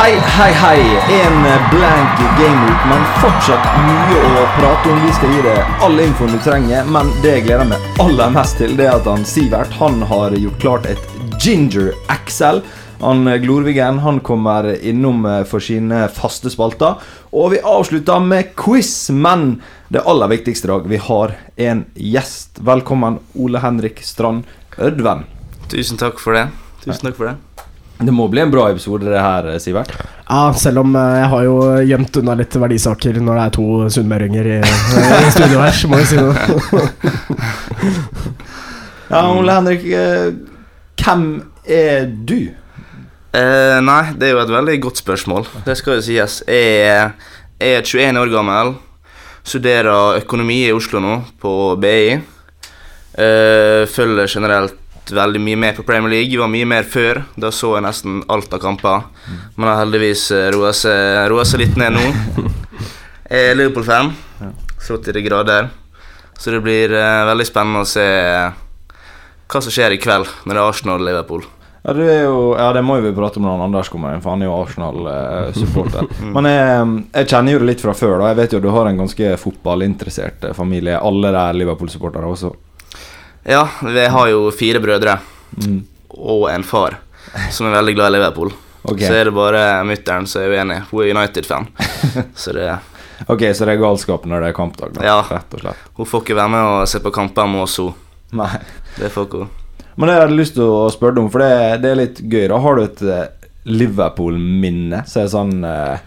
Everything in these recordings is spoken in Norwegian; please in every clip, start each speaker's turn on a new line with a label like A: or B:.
A: Hei, hei, hei. En blank gameweek, men fortsatt mye å prate om. Vi skal gi deg all infoen du trenger, men det jeg gleder meg aller mest til, det er at han Sivert han har gjort klart et Ginger Axel. Han eh, Glorvigen han kommer innom eh, for sine faste spalter. Og vi avslutter med quiz, men det aller viktigste dag, vi har en gjest. Velkommen, Ole Henrik Strand Ødven.
B: Tusen takk for det. Tusen takk for det.
A: Det må bli en bra episode, det her, Sivert.
C: Ja, selv om eh, jeg har jo gjemt unna litt verdisaker når det er to sunnmøringer i, i studio her, så må jeg si det.
A: Ja, Ole Henrik, eh, hvem er du?
B: Eh, nei, det er jo et veldig godt spørsmål. Det skal jo sies. Jeg jeg er 21 år gammel. Studerer økonomi i Oslo nå, på BI. Eh, følger generelt veldig mye med på Premier League. Var mye mer før. Da så jeg nesten alt av kamper. Men har heldigvis roa seg, seg litt ned nå. Jeg er Liverpool-fan. Så til de grader. Så det blir uh, veldig spennende å se hva som skjer i kveld når det er Arsenal-Liverpool.
A: Ja, jo, ja, det må jo vi prate om når Anders kommer inn, for han er jo Arsenal-supporter. Men jeg, jeg kjenner jo det litt fra før. da Jeg vet jo du har en ganske fotballinteressert eh, familie. Alle der Liverpool-supportere også.
B: Ja, vi har jo fire brødre
A: Mm.
B: og en far som er veldig glad i Liverpool.
A: Okay.
B: Så er det bare mutter'n som er uenig. Hun er United-fan. Så det,
A: Ok, så det er galskap når det er kampdag? Da,
B: Ja.
A: Rett og slett.
B: hun får ikke være med og se på kamper med oss, hun.
A: Nei.
B: Det får ikke hun.
A: Men det jeg hadde lyst til å spørre deg om, for det, det er litt gøy. da Har du et eh, Liverpool-minne som er sånn eh,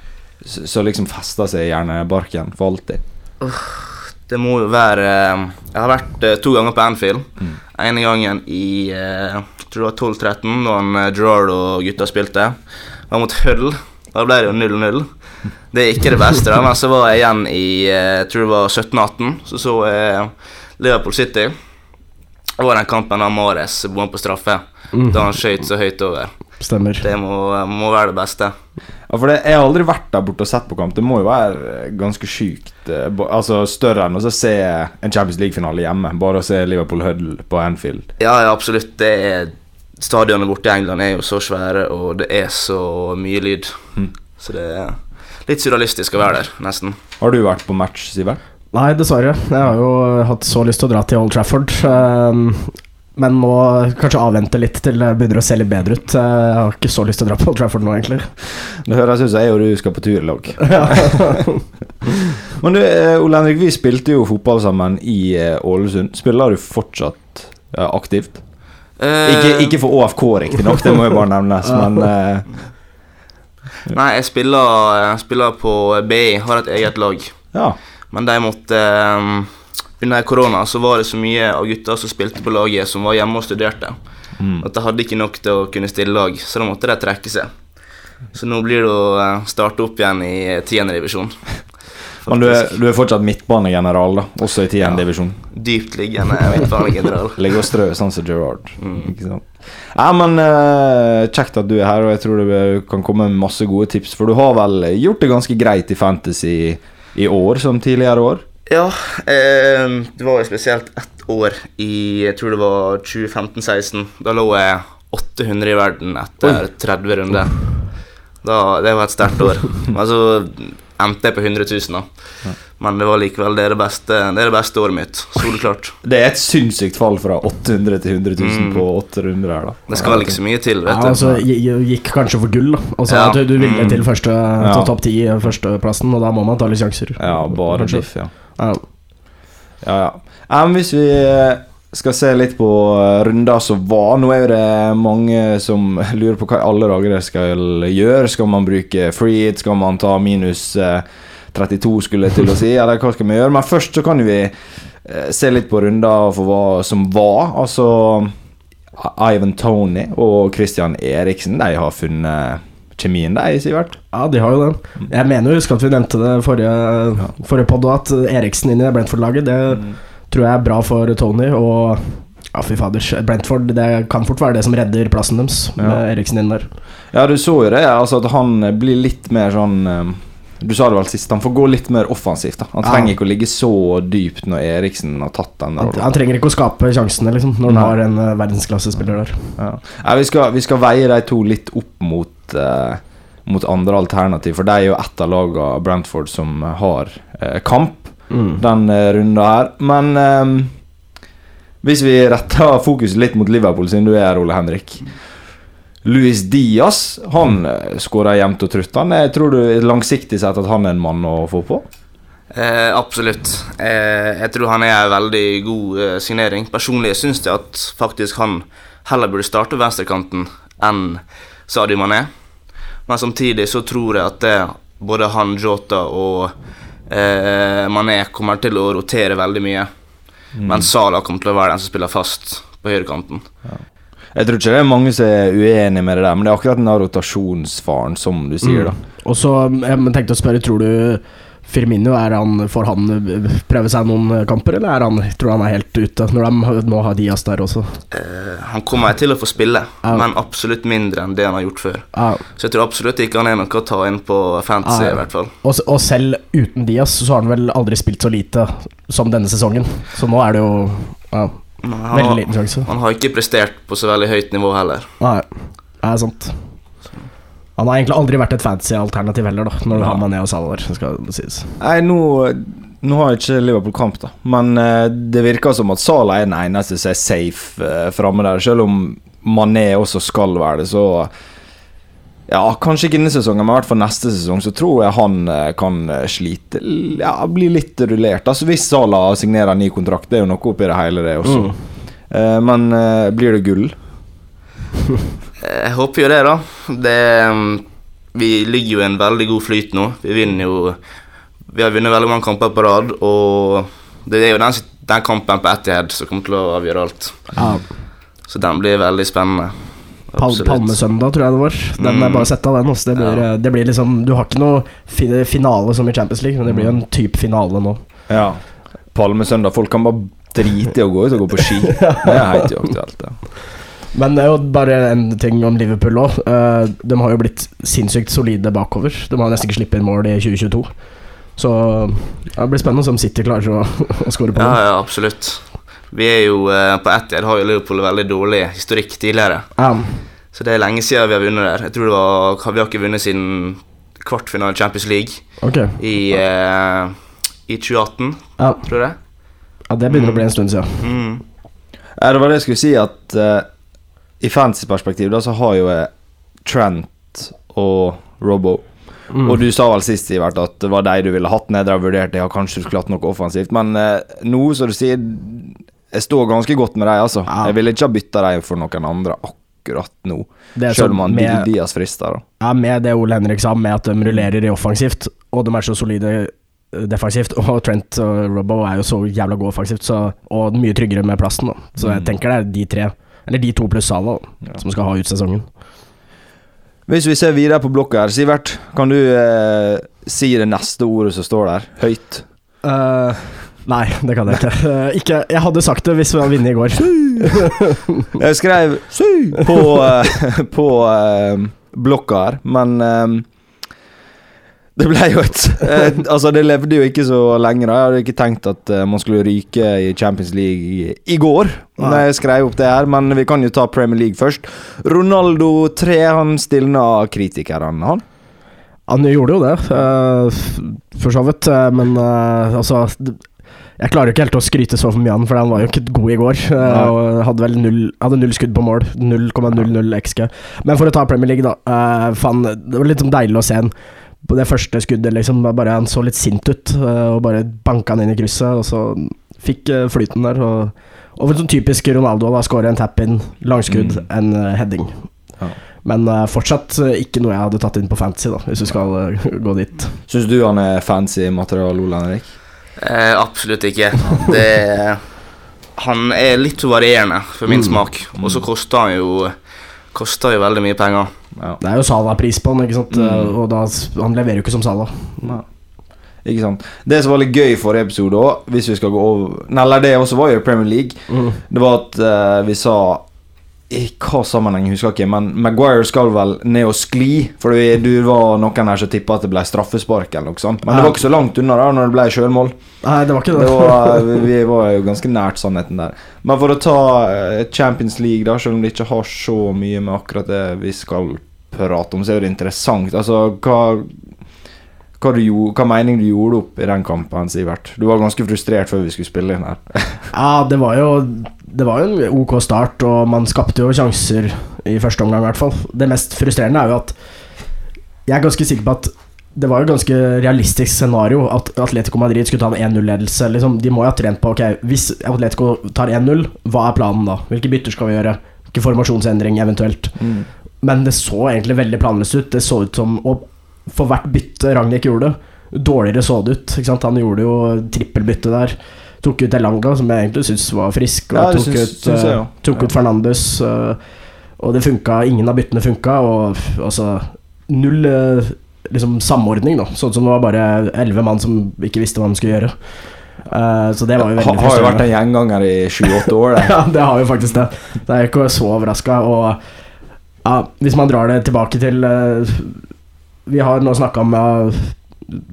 A: Som liksom fester seg i hjernebarken for alltid?
B: Det må jo være eh, Jeg har vært eh, to ganger på Anfield.
A: Mm.
B: ene gangen i eh, jeg tror det var 12-13, da han, eh, og gutta spilte. Det var mot Hull. Da ble det jo 0-0. Det er ikke det beste, da, men så var jeg igjen i jeg tror det var 17-18. Så så jeg Liverpool City. Det var den kampen da Mares bomma på straffe. Da han skøyt så høyt over.
C: Stemmer.
B: Det må, må være det beste.
A: Ja, for det, Jeg har aldri vært der borte og sett på kamp. Det må jo være eh, ganske sjukt. eh, Altså Større enn å se en Champions League-finale hjemme. Bare å se Liverpool Huddle på Anfield.
B: Ja, ja, absolutt. Det er Stadionene borte i England er jo så svære, og det er så mye lyd.
A: Mm.
B: Så det er litt surrealistisk å være der, nesten.
A: Har du vært på match, Sivert?
C: Nei, dessverre. Jeg har jo hatt så lyst til å dra til Old Trafford. Men må kanskje avvente litt til det begynner å se litt bedre ut. Eh, Jeg har ikke så lyst til å dra på Old Trafford nå, egentlig.
A: Det høres ut som jeg og du skal på tur i lag. Men du, eh, Ole Henrik, vi spilte jo fotball sammen i eh, Ålesund. Spiller du fortsatt eh, aktivt?
B: Eh,
A: Ikke, ikke for ÅFK, riktignok, det må jo bare nevnes, men eh,
B: Nei, jeg spiller, jeg spiller på BI, har et eget lag.
A: ja.
B: Men de måtte um, Under korona så var det så mye av gutta som spilte på laget, som var hjemme og studerte.
A: Mm.
B: At de hadde ikke nok til å kunne stille lag, så da måtte de trekke seg. Så nå blir det å eh, starte opp igjen i tiendedivisjon.
A: Men du er, du er fortsatt midtbanegeneral, da, også i 10.
B: Ja. Dyptliggende midtbanegeneral.
A: Ligger og strør, sånn som Gerard.
B: Mm.
A: Ikke sant? Ja, men uh, Kjekt at du er her, og jeg tror du kan komme med masse gode tips. For du har vel gjort det ganske greit i Fantasy i år som tidligere år?
B: Ja, eh, det var jo spesielt ett år i Jeg tror det var 2015-16. Da lå jeg 800 i verden etter 30 runder. Da, det var et sterkt år. Men så endte jeg på 100 000, da. Men det var likevel det er det beste, det er det beste året mitt. Soleklart.
A: Det er et sinnssykt fall fra 800 til 100 000
B: Mm.
A: på åtte runder her, da.
B: Det skal ikke så mye til, vet du.
C: altså, gi- gikk kanskje for gull, da. Altså,
B: Ja.
C: du, du ville
B: Mm.
C: til første
A: Ja.
C: topp ti, førsteplassen, og da må man ta litt sjanser.
A: Ja, bare biff, ja.
C: Ja.
A: Ja, men hvis vi eh, skal se litt på eh, runder som var Nå er det mange som lurer på hva i alle dager de skal gjøre. Skal man bruke free? Skal man ta minus eh, 32, skulle jeg til å si? Eller hva skal vi gjøre? Men først så kan vi eh, se litt på runder for hva som var. Altså Ivan Tony og Christian Eriksen, de har funnet kjemien, der, Sivert.
C: ja, de har jo den. Jeg mener jo, husk at vi nevnte det forrige, forrige podd at Eriksen inn i Brentford-laget, det tror jeg er bra for Tony. Og ja, fy fader, Brentford det kan fort være det som redder plassen deres, med
A: Ja.
C: Eriksen inn der.
A: Ja, du så jo det, altså at han blir litt mer sånn eh, Du sa det vel sist, han får gå litt mer offensivt. da Han
C: Ja.
A: trenger ikke å ligge så dypt når Eriksen har tatt den
C: Han, han trenger ikke å skape sjansene, liksom, når han har en uh, verdensklassespiller der.
A: Ja. Ja, vi, skal, vi skal veie de to litt opp mot eh, mot andre alternativ. For de er jo ett av lagene Brentford som har eh, kamp
C: Mm.
A: den eh, runda her. Men eh, hvis vi retter fokuset litt mot Liverpool, siden du er her, Ole Henrik. Luis Diaz han skårer skåra jevnt og trutt. Han er, tror du langsiktig sett at han er en mann å få på?
B: Eh, absolutt. Eh, jeg tror han er en veldig god eh, signering. Personlig syns jeg at faktisk han heller burde starte venstrekanten enn Sadio Mané. Men samtidig så tror jeg at det, både han, Jota og eh, Mané kommer til å rotere veldig mye.
A: Mm.
B: Men Salah kommer til å være den som spiller fast på høyrekanten.
A: Jeg tror ikke det er mange som er uenig med det der, men det er akkurat den der rotasjonsfaren, som du sier, da.
C: Mm. Og så jeg tenkte å spørre, tror du Firmino, han, får han prøve seg noen kamper, eller er han, tror han er helt ute, når de nå har Diaz der også?
B: Uh, han kommer til å få spille,
C: uh.
B: men absolutt mindre enn det han har gjort før.
C: Uh.
B: Så jeg tror absolutt ikke han er noe å ta inn på fantasy, i hvert fall.
C: Og, og selv uten Diaz så har han vel aldri spilt så lite som denne sesongen. Så nå er det jo veldig liten sjanse.
B: han har ikke prestert på så veldig høyt nivå heller.
C: Nei, det er sant. Han har egentlig aldri vært et fancy alternativ heller, da, når du
A: Ja.
C: har Mané og Salah der. Skal det sies.
A: Nei, nå, nå har ikke Liverpool kamp, da. Men uh, det virker som at Salah er den eneste som er safe uh, framme der. Selv om Mané også skal være det, så Ja, kanskje ikke denne sesongen, men i hvert fall neste sesong, så tror jeg han eh, kan slite Ja, bli litt rullert. Altså Hvis Salah signerer en ny kontrakt, det er jo noe oppi det hele, det også.
C: Mm.
A: Uh, men uh, blir det gull?
B: Eh, Jeg håper jo det, da. Det, mm, vi ligger jo i en veldig god flyt nå. Vi vinner jo Vi har vunnet veldig mange kamper på rad, og det er jo den, den kampen på Etihad som kommer til å avgjøre alt.
C: Ja,
B: Så den blir veldig spennende.
C: Pal Palmesøndag, tror jeg det var. Den
B: Mm.
C: er bare sett av den. Også. Det, blir,
B: Ja.
C: det blir liksom Du har ikke noe finale som i Champions League, men det blir jo en type finale nå.
A: Ja. Palmesøndag. Folk kan bare drite i å gå ut og gå på ski. Det er helt uaktuelt. Ja.
C: Men det er jo bare en ting om Liverpool òg. de har jo blitt sinnssykt solide bakover. De har nesten ikke sluppet inn mål i 2022. Så det blir spennende om City klarer å, å skåre på
B: Ja,
C: dem.
B: ja, absolutt. Vi er jo på På Etihad har jo Liverpool veldig dårlig historikk tidligere.
C: Um.
B: Så det er lenge siden vi har vunnet der. Jeg tror det var, Vi har ikke vunnet siden kvartfinale i Champions League
C: ok.
B: i, eh, i 2018,
C: Ja.
B: tror jeg.
C: ja, det begynner å bli en stund siden.
B: Mm.
A: Ja, det var det jeg skulle si, at eh, i fancy-perspektiv da, så har jo jeg Trent og Robbo.
C: Mm.
A: Og du sa vel sist Sivert, at det var de du ville hatt ned. Jeg har vurdert det, jeg har kanskje du skulle hatt noe offensivt. Men eh, nå, som du sier, jeg står ganske godt med dem, altså.
C: Ja.
A: Jeg ville ikke ha bytta dem for noen andre akkurat nå.
C: Det
A: Selv
C: sånn
A: om han
C: med-
A: Diaz frister, da.
C: Ja, med det Ole Henrik sa, med at de rullerer i offensivt, og de er så solide eh, defensivt, og Trent og Robbo er jo så jævla gode offensivt, så, og mye tryggere med plassen, da. Så jeg
A: Mm.
C: tenker det er de tre, eller de to pluss Salah,
A: Ja.
C: som skal ha ut sesongen.
A: Hvis vi ser videre på blokka her, Sivert, kan du eh, si det neste ordet som står der? Høyt.
C: Uh, nei, det kan jeg ikke. Uh, ikke. Jeg hadde sagt det hvis vi hadde vunnet i går.
A: Jeg skrev på, uh, på blokka her, men det ble jo et eh, Altså, det levde jo ikke så lenge, da. Jeg hadde ikke tenkt at eh, man skulle ryke i Champions League i, går,
C: Nei.
A: når jeg skrev opp det her, men vi kan jo ta Premier League først. Ronaldo 3, han stilna kritikerne, han.
C: Han gjorde jo det, uh, for så vidt, eh, men uh, altså Jeg klarer jo ikke helt å skryte så for mye av han, for han var jo ikke god i går. og hadde vel null, hadde null skudd på mål. 0,00 XG. Men for å ta Premier League, da. faen, det var litt sånn deilig å se han på det første skuddet, liksom. Bare Han så litt sint ut, eh, og bare banka han inn i krysset, og så fikk eh, flyten der. Og, og sånn typisk Ronaldo, da. Skåre en tap-in, langskudd,
A: Mm.
C: en eh, heading.
A: Ja.
C: Men fortsatt ikke noe jeg hadde tatt inn på fantasy, da, hvis du skal gå dit.
A: Syns du han er fancy materiale, Ole Henrik?
B: Eh, absolutt ikke. Det Han er litt varierende for min
C: Mm.
B: smak, og så koster han jo Koster jo veldig mye penger.
A: Ja.
C: Det er jo Salah-pris på han, ikke sant?
A: Mm.
C: og da, han leverer jo ikke som Salah.
A: Ikke sant. Det som var litt gøy i forrige episode òg, hvis vi skal gå over Nei, eller det også var jo Premier League, det var at uh, vi sa I hva sammenheng, husker jeg ikke, men Maguire skal vel ned og skli. For du var noen her som tippa at det ble straffespark eller noe sånt. Men det var ikke så langt unna da når det ble sjølmål.
C: Nei, det var ikke
A: Det
C: det.
A: var, vi vi var jo ganske nært sannheten der. Men for å ta eh, Champions League, da, selv om det ikke har så mye med akkurat det vi skal prate om, så er det interessant. Altså, hva hva, du, hva mening du gjorde opp i den kampen, Sivert? Du var ganske frustrert før vi skulle spille inn her.
C: Ja, det var jo Det var jo en ok start, og man skapte jo sjanser i første omgang, i hvert fall. Det mest frustrerende er jo at Jeg er ganske sikker på at det var jo et ganske realistisk scenario at Atletico Madrid skulle ta en 1-0-ledelse. Liksom, de må jo ha trent på Ok, hvis Atletico tar 1-0, hva er planen da? Hvilke bytter skal vi gjøre? Hvilken formasjonsendring eventuelt? Men det så egentlig veldig planløst ut. Det så ut som Og for hvert bytte Ragnhild gjorde, dårligere så det ut. Han gjorde jo trippelbytte der. Tok ut Elanga, som jeg egentlig syns var frisk. Og
A: Ja,
C: tok,
A: syns-
C: ut,
A: syns jeg
C: eh, tok
A: Ja.
C: ut Fernandes. eh, og det funka. Ingen av byttene funka. Og altså Null eh, liksom samordning, da. Sånn som det var bare elleve mann som ikke visste hva de skulle gjøre. Uh, så det var jo
A: Ha,
C: veldig
A: har jo vært en gjenganger i sju-åtte år, det.
C: Ja, det har jo faktisk det. Det er ikke så overraska. Og ja, hvis man drar det tilbake til uh, Vi har nå snakka om uh,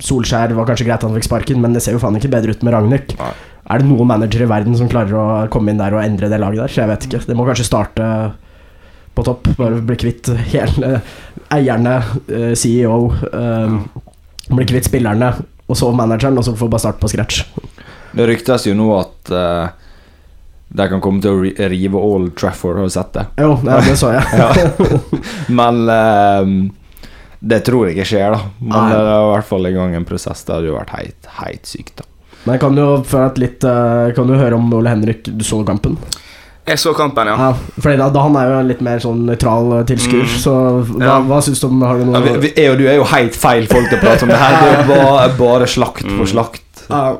C: Solskjær var kanskje greit han fikk sparken, men det ser jo faen ikke bedre ut med Ragnhild. Er det noen manager i verden som klarer å komme inn der og endre det laget der? Så jeg vet ikke. Det må kanskje starte på topp. Bare bli kvitt hele eierne, eh, CEO. Um, bli kvitt spillerne, og så manageren, og så få bare starte på scratch.
A: Det ryktes jo nå at uh, de kan komme til å rive Old Trafford, har du sett det?
C: Jo, ja, det så jeg.
A: Ja. Men eh, det tror jeg ikke skjer, da. Men
C: Nei.
A: det er i hvert fall i gang en prosess. Det hadde jo vært helt, helt sykt, da.
C: Men jeg kan jo litt eh, Kan du høre om Ole Henrik Du så kampen?
B: Jeg så kampen, ja.
C: Ja, fordi da, da Han er jo litt mer sånn nøytral eh, tilskuer,
B: Mm.
C: så hva,
B: Ja.
C: hva syns du om Har du noe
A: Ja, vi, vi, jeg og du er jo helt feil folk til å prate om det her. Det er bare, slakt på
B: Mm.
A: slakt.
C: Ja,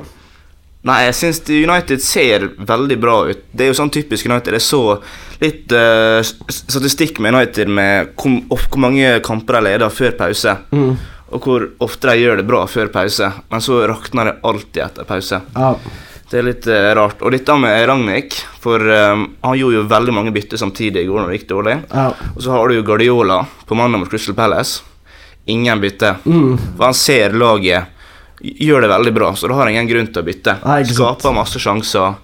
B: Nei, jeg syns United ser veldig bra ut. Det er jo sånn typisk United. Jeg så litt uh, statistikk med United med hvor, hvor mange kamper de leder før pause.
C: mm,
B: Og hvor ofte de gjør det bra før pause. Men så rakner det alltid etter pause.
C: ja,
B: Det er litt eh, rart. Og dette med Ragnhild For um, han gjorde jo veldig mange bytter samtidig i går når det gikk dårlig.
C: ja.
B: Og så har du jo Guardiola på mandag mot Crystal Palace. Ingen bytte.
C: Mm,
B: For han ser laget gjør det veldig bra, så da har han ingen grunn til å bytte.
C: Nei.
B: Skaper masse sjanser.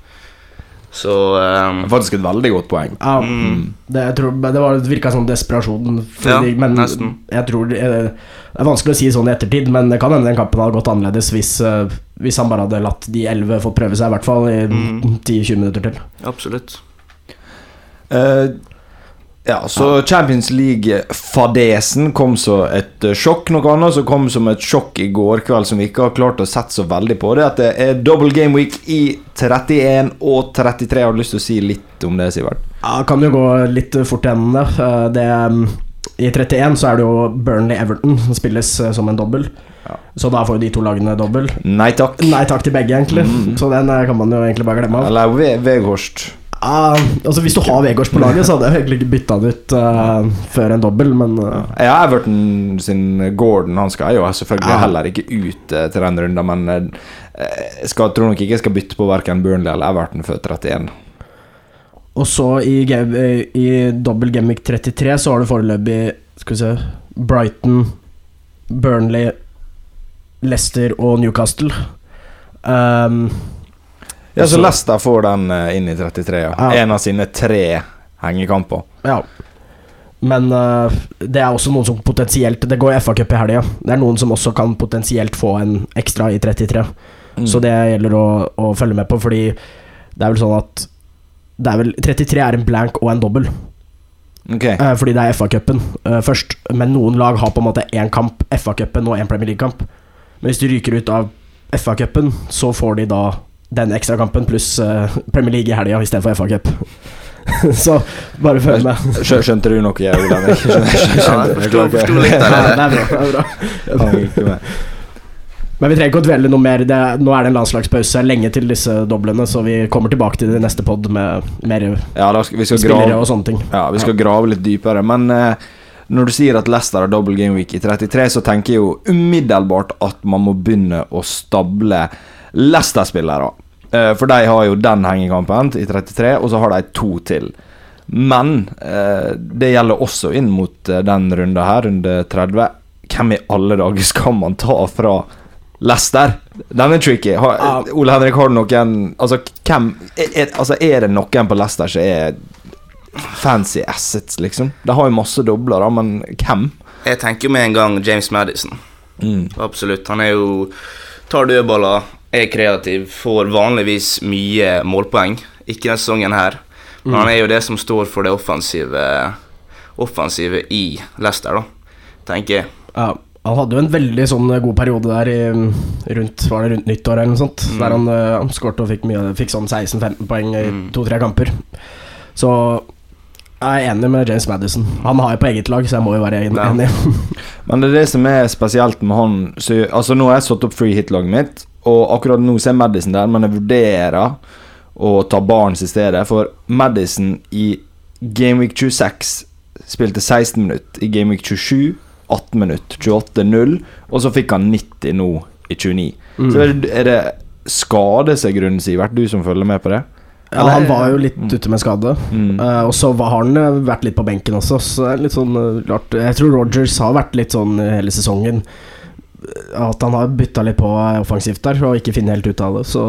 B: Så
A: Det
B: eh,
A: er faktisk et veldig godt poeng.
C: ja.
B: mm,
C: Det, jeg tror, det var, det virka som desperasjon.
B: Ja,
C: de- men
B: nesten.
C: jeg tror det er, det er vanskelig å si sånn i ettertid, men det kan hende den kampen hadde gått annerledes hvis, eh, hvis han bare hadde latt de elleve få prøve seg, i hvert fall i
B: Mm.
C: 10-20 minutter til.
B: absolutt.
A: Eh, ja, så Champions League-fadesen kom som et eh, sjokk. Noe annet som kom som et sjokk i går kveld, som vi ikke har klart å sette så veldig på, det er at det er double game week i 31 og 33. Har du lyst til å si litt om det, Sivert?
C: Ja, kan jo gå litt fort gjennom det. Eh, det mm, I 31 så er det jo Burnley-Everton som spilles eh, som en dobbel.
A: Ja.
C: Så da får jo de to lagene dobbel.
A: Nei takk.
C: Nei takk til begge, egentlig.
A: Mm.
C: Så den eh, kan man jo egentlig bare glemme av.
A: Eller Ve Veghorst.
C: Ah, altså Hvis du har Vegårs på laget, så hadde jeg egentlig ikke bytta han ut uh, før en dobbel, men
A: uh. Ja, Everton sin Gordon. Han skal jo selvfølgelig heller ikke ut eh, til den runden, men jeg skal, tror nok ikke jeg skal bytte på verken Burnley eller Everton før 31.
C: Og så i, i dobbel Gamic 33 så har du foreløpig Skal vi se Brighton, Burnley, Leicester og Newcastle. Um,
A: Ja, så Leicester får den eh, inn i 33, ja.
C: Ja.
A: En av sine tre hengekamper.
C: ja. Men uh, det er også noen som potensielt Det går i FA-cup i helga. Det er noen som også kan potensielt få en ekstra i 33.
A: Mm.
C: Så det gjelder å, å følge med på, fordi det er vel sånn at det er vel 33 er en blank og en dobbel,
A: Okay.
C: Uh, fordi det er FA-cupen uh, først. Men noen lag har på en måte én kamp, FA-cupen og én Premier League-kamp. Men hvis du ryker ut av FA-cupen, så får de da den ekstrakampen pluss eh, Premier League i helga istedenfor FA-cup. så bare følg med.
A: Skjø- Skjønte du noe, Ole Henrik?
B: Ja, forsto- litt av det.
C: er bra. Men vi trenger ikke å dvele noe mer. Det, nå er det en landslagspause lenge til disse doblene, så vi kommer tilbake til det neste pod med mer
A: Ja, skal,
C: spillere
A: grave
C: og sånne ting.
A: Ja, vi skal grave litt dypere. Men eh, når du sier at Leicester har double game week i 33, så tenker jeg jo umiddelbart at man må begynne å stable Leicester-spillere. Eh, for de har jo den hengekampen i 33, og så har de to til. Men eh, det gjelder også inn mot eh, den runda her, runde 30. Hvem i alle dager skal man ta fra Leicester? Den er tricky. Har. Ole Henrik, har du noen Altså, hvem er, altså, er det noen på Leicester som er fancy assets, liksom. De har jo masse dobler, da, men hvem?
B: Jeg tenker med en gang James Madison.
A: Mm.
B: Absolutt. Han er jo Tar dødballer, er kreativ, får vanligvis mye målpoeng. Ikke denne sesongen her, men
C: Mm.
B: han er jo det som står for det offensive Offensive i Leicester, da, tenker jeg.
C: Ja, han hadde jo en veldig sånn god periode der i, rundt, var det rundt nyttår eller noe sånt.
B: Mm.
C: Der han, uh, han skårte og fikk, mye, fikk sånn 16-15 poeng i
B: Mm.
C: to-tre kamper. Så jeg er enig med James Madison. Han har jo på eget lag, så jeg må jo være enig.
B: Ja.
A: Men det er det som er spesielt med han så, Altså Nå har jeg satt opp free hit-laget mitt, og akkurat nå så er Madison der, men jeg vurderer å ta Barnes i stedet. For Madison i Gameweek 26 spilte 16 minutter. I Gameweek 27 18 minutter. 28-0. Og så fikk han 90 nå i 29.
C: Mm.
A: Så er det, er det skade seg grunnen, Sivert? Du som følger med på det?
C: Ja, han var jo litt ute med skade.
A: Mm.
C: Uh, og så har han eh, vært litt på benken også, så det er litt sånn eh, rart. Jeg tror Rogers har vært litt sånn hele sesongen. Eh, At han har bytta litt på eh, offensivt der og ikke finner helt ut av det, så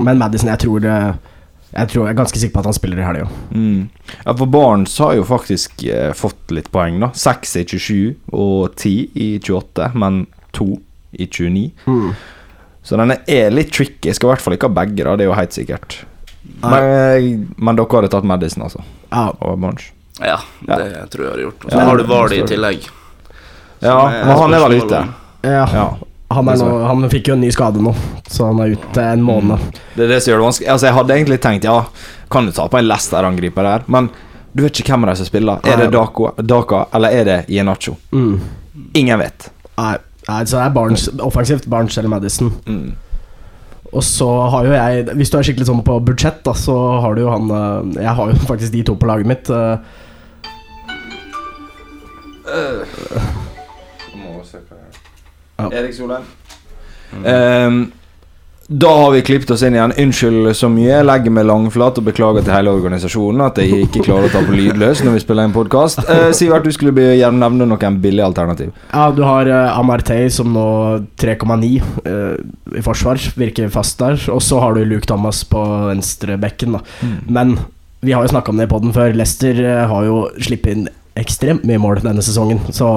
C: Men Madison, jeg tror det Jeg tror jeg er ganske sikker på at han spiller i helga.
A: Mm. Ja, for Barnes har jo faktisk eh, fått litt poeng, da. 6 i 27 og 10 i 28, men 2 i 29. Så denne er litt tricky. Jeg Skal i hvert fall ikke ha begge, da. Det er jo helt sikkert. Men, men dere hadde tatt Madison, altså?
C: Ja,
A: Og Barnes?
B: Ja,
A: Ja.
B: det tror jeg hadde gjort. Og så
A: Ja,
B: har du Vardy i tillegg.
A: Ja, men han er vel ute.
C: ja.
A: Ja.
C: Han, er nå, han fikk jo en ny skade nå, så han er ute en måned.
A: Det er det som gjør det vanskelig. Altså, jeg hadde egentlig tenkt ja, kan du ta på en Leicester-angriper der, men du vet ikke hvem av de som spiller. Er det Daka, Daka, eller er det Ienacho?
C: Mm.
A: Ingen vet.
C: Nei, nei, så det er Barnes, offensivt Barnes eller Madison.
A: Mm.
C: Og så har jo jeg Hvis du er skikkelig sånn på budsjett, da, så har du jo han eh, Jeg har jo faktisk de to på laget mitt. eh, Ja.
A: Erik Solheim. Ehm, da har vi klippet oss inn igjen. Unnskyld så mye. Jeg legger meg langflat og beklager til hele organisasjonen at jeg ikke klarer å ta på lydløs når vi spiller en podkast. Sivert, du skulle gjerne nevne noen billige alternativ.
C: Ja, du har uh, Amartey som nå 3,9 eh, i forsvar, virker fast der. Og så har du Luke Thomas på venstrebekken, da. Men vi har jo snakka om det på den før. Leicester eh, har jo sluppet inn ekstremt mye mål denne sesongen, så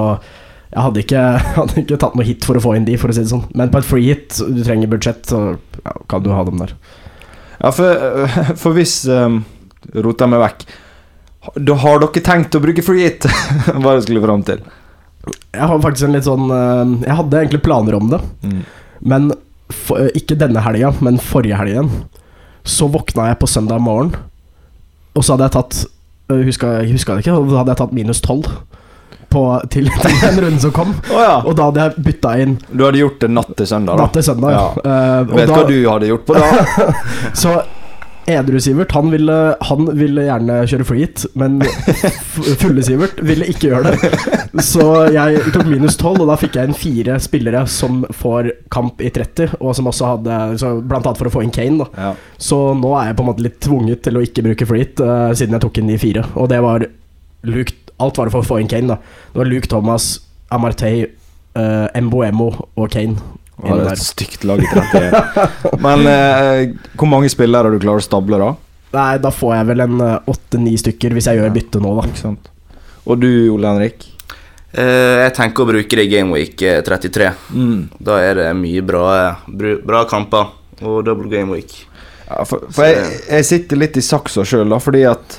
C: jeg hadde ikke, hadde ikke tatt noe hit for å få inn de, for å si det sånn. Men på et free hit, du trenger budsjett, så ja, kan du ha dem der.
A: Ja, for, for hvis um, Rota meg vekk Da har dere tenkt å bruke free hit? Hva jeg skulle fram til.
C: Jeg har faktisk en litt sånn eh, Jeg hadde egentlig planer om det,
A: Mm.
C: men for, ikke denne helga, men forrige helgen, så våkna jeg på søndag morgen, og så hadde jeg tatt Huska jeg huska det ikke, da hadde jeg tatt minus tolv på, til, til den runden som kom.
A: Oh, ja.
C: Og da hadde jeg bytta inn
A: Du hadde gjort det natt til søndag, da?
C: natt til søndag. Ja. Og
A: Vet
C: da,
A: hva du hadde gjort på da?
C: Så Edru-Sivert han ville, han ville gjerne kjøre free hit, men fulle-Sivert ville ikke gjøre det. Så jeg tok minus 12, og da fikk jeg inn fire spillere som får kamp i 30, og som også hadde så Blant annet for å få inn Kane. Da.
A: Ja.
C: Så nå er jeg på en måte litt tvunget til å ikke bruke free hit, eh, siden jeg tok inn de fire. Og det var Luke, Alt var det for å få inn Kane. da Det var Luke Thomas, Amartey, uh, Mboemo og Kane.
A: Det var
C: der.
A: et stygt lag i 31. Men uh, hvor mange spillere du klarer å stable, da?
C: Nei, da får jeg vel en åtte-ni stykker hvis jeg gjør bytte nå, da.
A: Ikke sant? Og du, Ole Henrik?
B: Uh, jeg tenker å bruke det i Gameweek eh, 33.
A: Mm.
B: Da er det mye bra, bra kamper og double gameweek.
A: Ja, for for jeg, jeg sitter litt i saksa sjøl, da, fordi at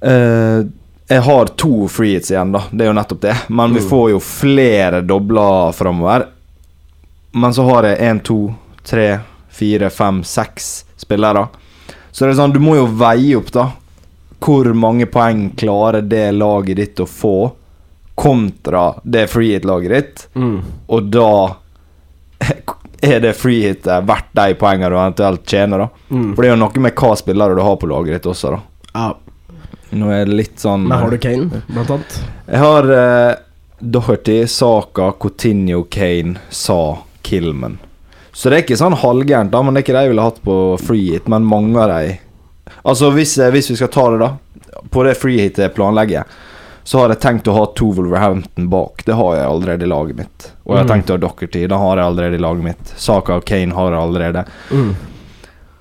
A: eh, Jeg har to free hits igjen, da. Det er jo nettopp det. Men vi
C: Mm.
A: får jo flere dobler framover. Men så har jeg én, to, tre, fire, fem, seks spillere. Så det er sånn, du må jo veie opp, da. Hvor mange poeng klarer det laget ditt å få, kontra det free hit-laget ditt.
C: Mm.
A: Og da er det freehitet verdt de poengene du eventuelt tjener, da.
C: Mm.
A: For det er jo noe med hva spillere du har på laget ditt også, da.
C: Ja.
A: Nå er det litt sånn
C: Men har du Kane, blant annet?
A: Jeg har eh, Doherty, Saka, Coutinho, Kane, Sa, Kilman. Så det er ikke sånn halvgærent, da, men det er ikke de jeg ville hatt på freehit, men mange av de Altså, hvis, eh, hvis vi skal ta det, da. På det freehitet jeg planlegger, så har jeg tenkt å ha to Wolverhampton bak. Det har jeg allerede i laget mitt. Og jeg har
C: Mm.
A: tenkt å ha Doherty. Det har jeg allerede i laget mitt. Saka og Kane har jeg allerede.
C: Mm.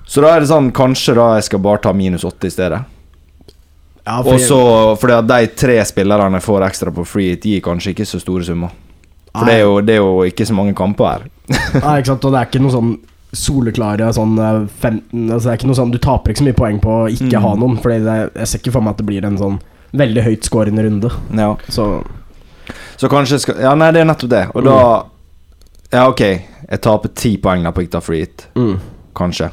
A: Så da er det sånn, kanskje da jeg skal bare ta minus åtte i stedet.
C: Ja, for-
A: Og så fordi at de tre spillerne får ekstra på free hit, gir kanskje ikke så store summer. For det er, jo, det er jo ikke så mange kamper her.
C: Nei, ikke sant, og det er ikke noe sånn soleklare sånn eh, 15 altså Det er ikke noe sånn Du taper ikke så mye poeng på å ikke
A: Mm.
C: ha noen, det, jeg ser ikke for meg at det blir en sånn veldig høyt skårende runde.
A: Ja.
C: Så
A: Så kanskje skal Ja, nei, det er nettopp det. Og da Ja, ok. Jeg taper ti poeng da på ikke ta free hit.
C: mm.
A: Kanskje.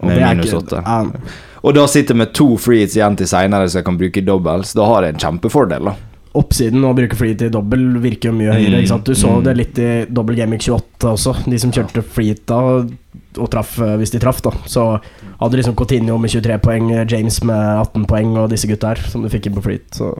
C: Og
A: Med minus åtte.
C: Ja,
A: Og da sitter jeg med to free hits igjen til seinere, så jeg kan bruke doubles. Da har jeg en kjempefordel, da.
C: oppsiden å bruke free til dobbel virker jo mye høyere.
A: Mm,
C: Ikke sant? Du så
A: mm.
C: det litt i dobbel gaming 28 også. De som kjørte free da og, traff eh, hvis de traff, da. Så hadde liksom Coutinho med 23 poeng, James med 18 poeng og disse gutta her som du fikk inn på free. Så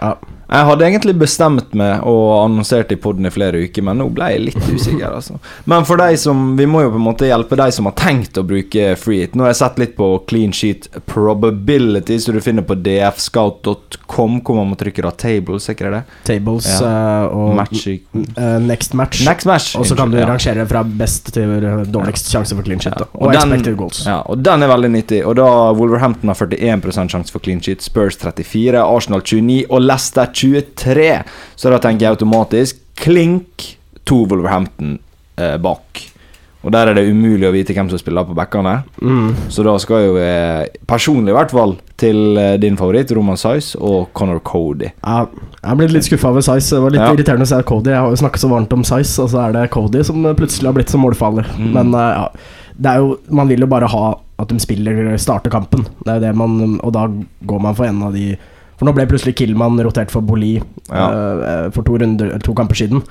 C: ja.
A: Jeg hadde egentlig bestemt meg og annonsert i poden i flere uker, men nå ble jeg litt usikker. altså Men for de som Vi må jo på en måte hjelpe de som har tenkt å bruke free hit. Nå har jeg sett litt på clean sheet probability, så du finner på dfscout.com, hvor man må trykke da tables, er det?
C: Tables
A: Ja.
C: uh, og
A: Match
C: eh, next match.
A: Next match.
C: Og så kan du
A: ja.
C: rangere fra best til dårligst sjanse for clean sheet,
A: Ja.
C: Og,
A: Og den-
C: expected goals.
A: Ja, og den er veldig nyttig. Og da Wolverhampton har 41% sjanse for clean sheet, Spurs 34, Arsenal 29 og Leicester 23. Så da tenker jeg automatisk klink to Wolverhampton eh, bak. Og der er det umulig å vite hvem som spiller på backene.
C: Mm.
A: Så da skal jo jeg personlig i hvert fall til eh, din favoritt, Roman Size og Connor Cody.
C: Ja, jeg har blitt litt skuffa over Size. Det var litt
A: Ja.
C: irriterende å se Cody. Jeg har jo snakket så varmt om Size, og så er det Cody som plutselig har blitt som målfaller.
A: Mm.
C: Men eh, ja, det er jo Man vil jo bare ha at de spiller starter kampen. Det er jo det man Og da går man for en av de For nå ble plutselig Killman rotert for Boli
A: Ja.
C: uh, for to, runder, to kamper siden.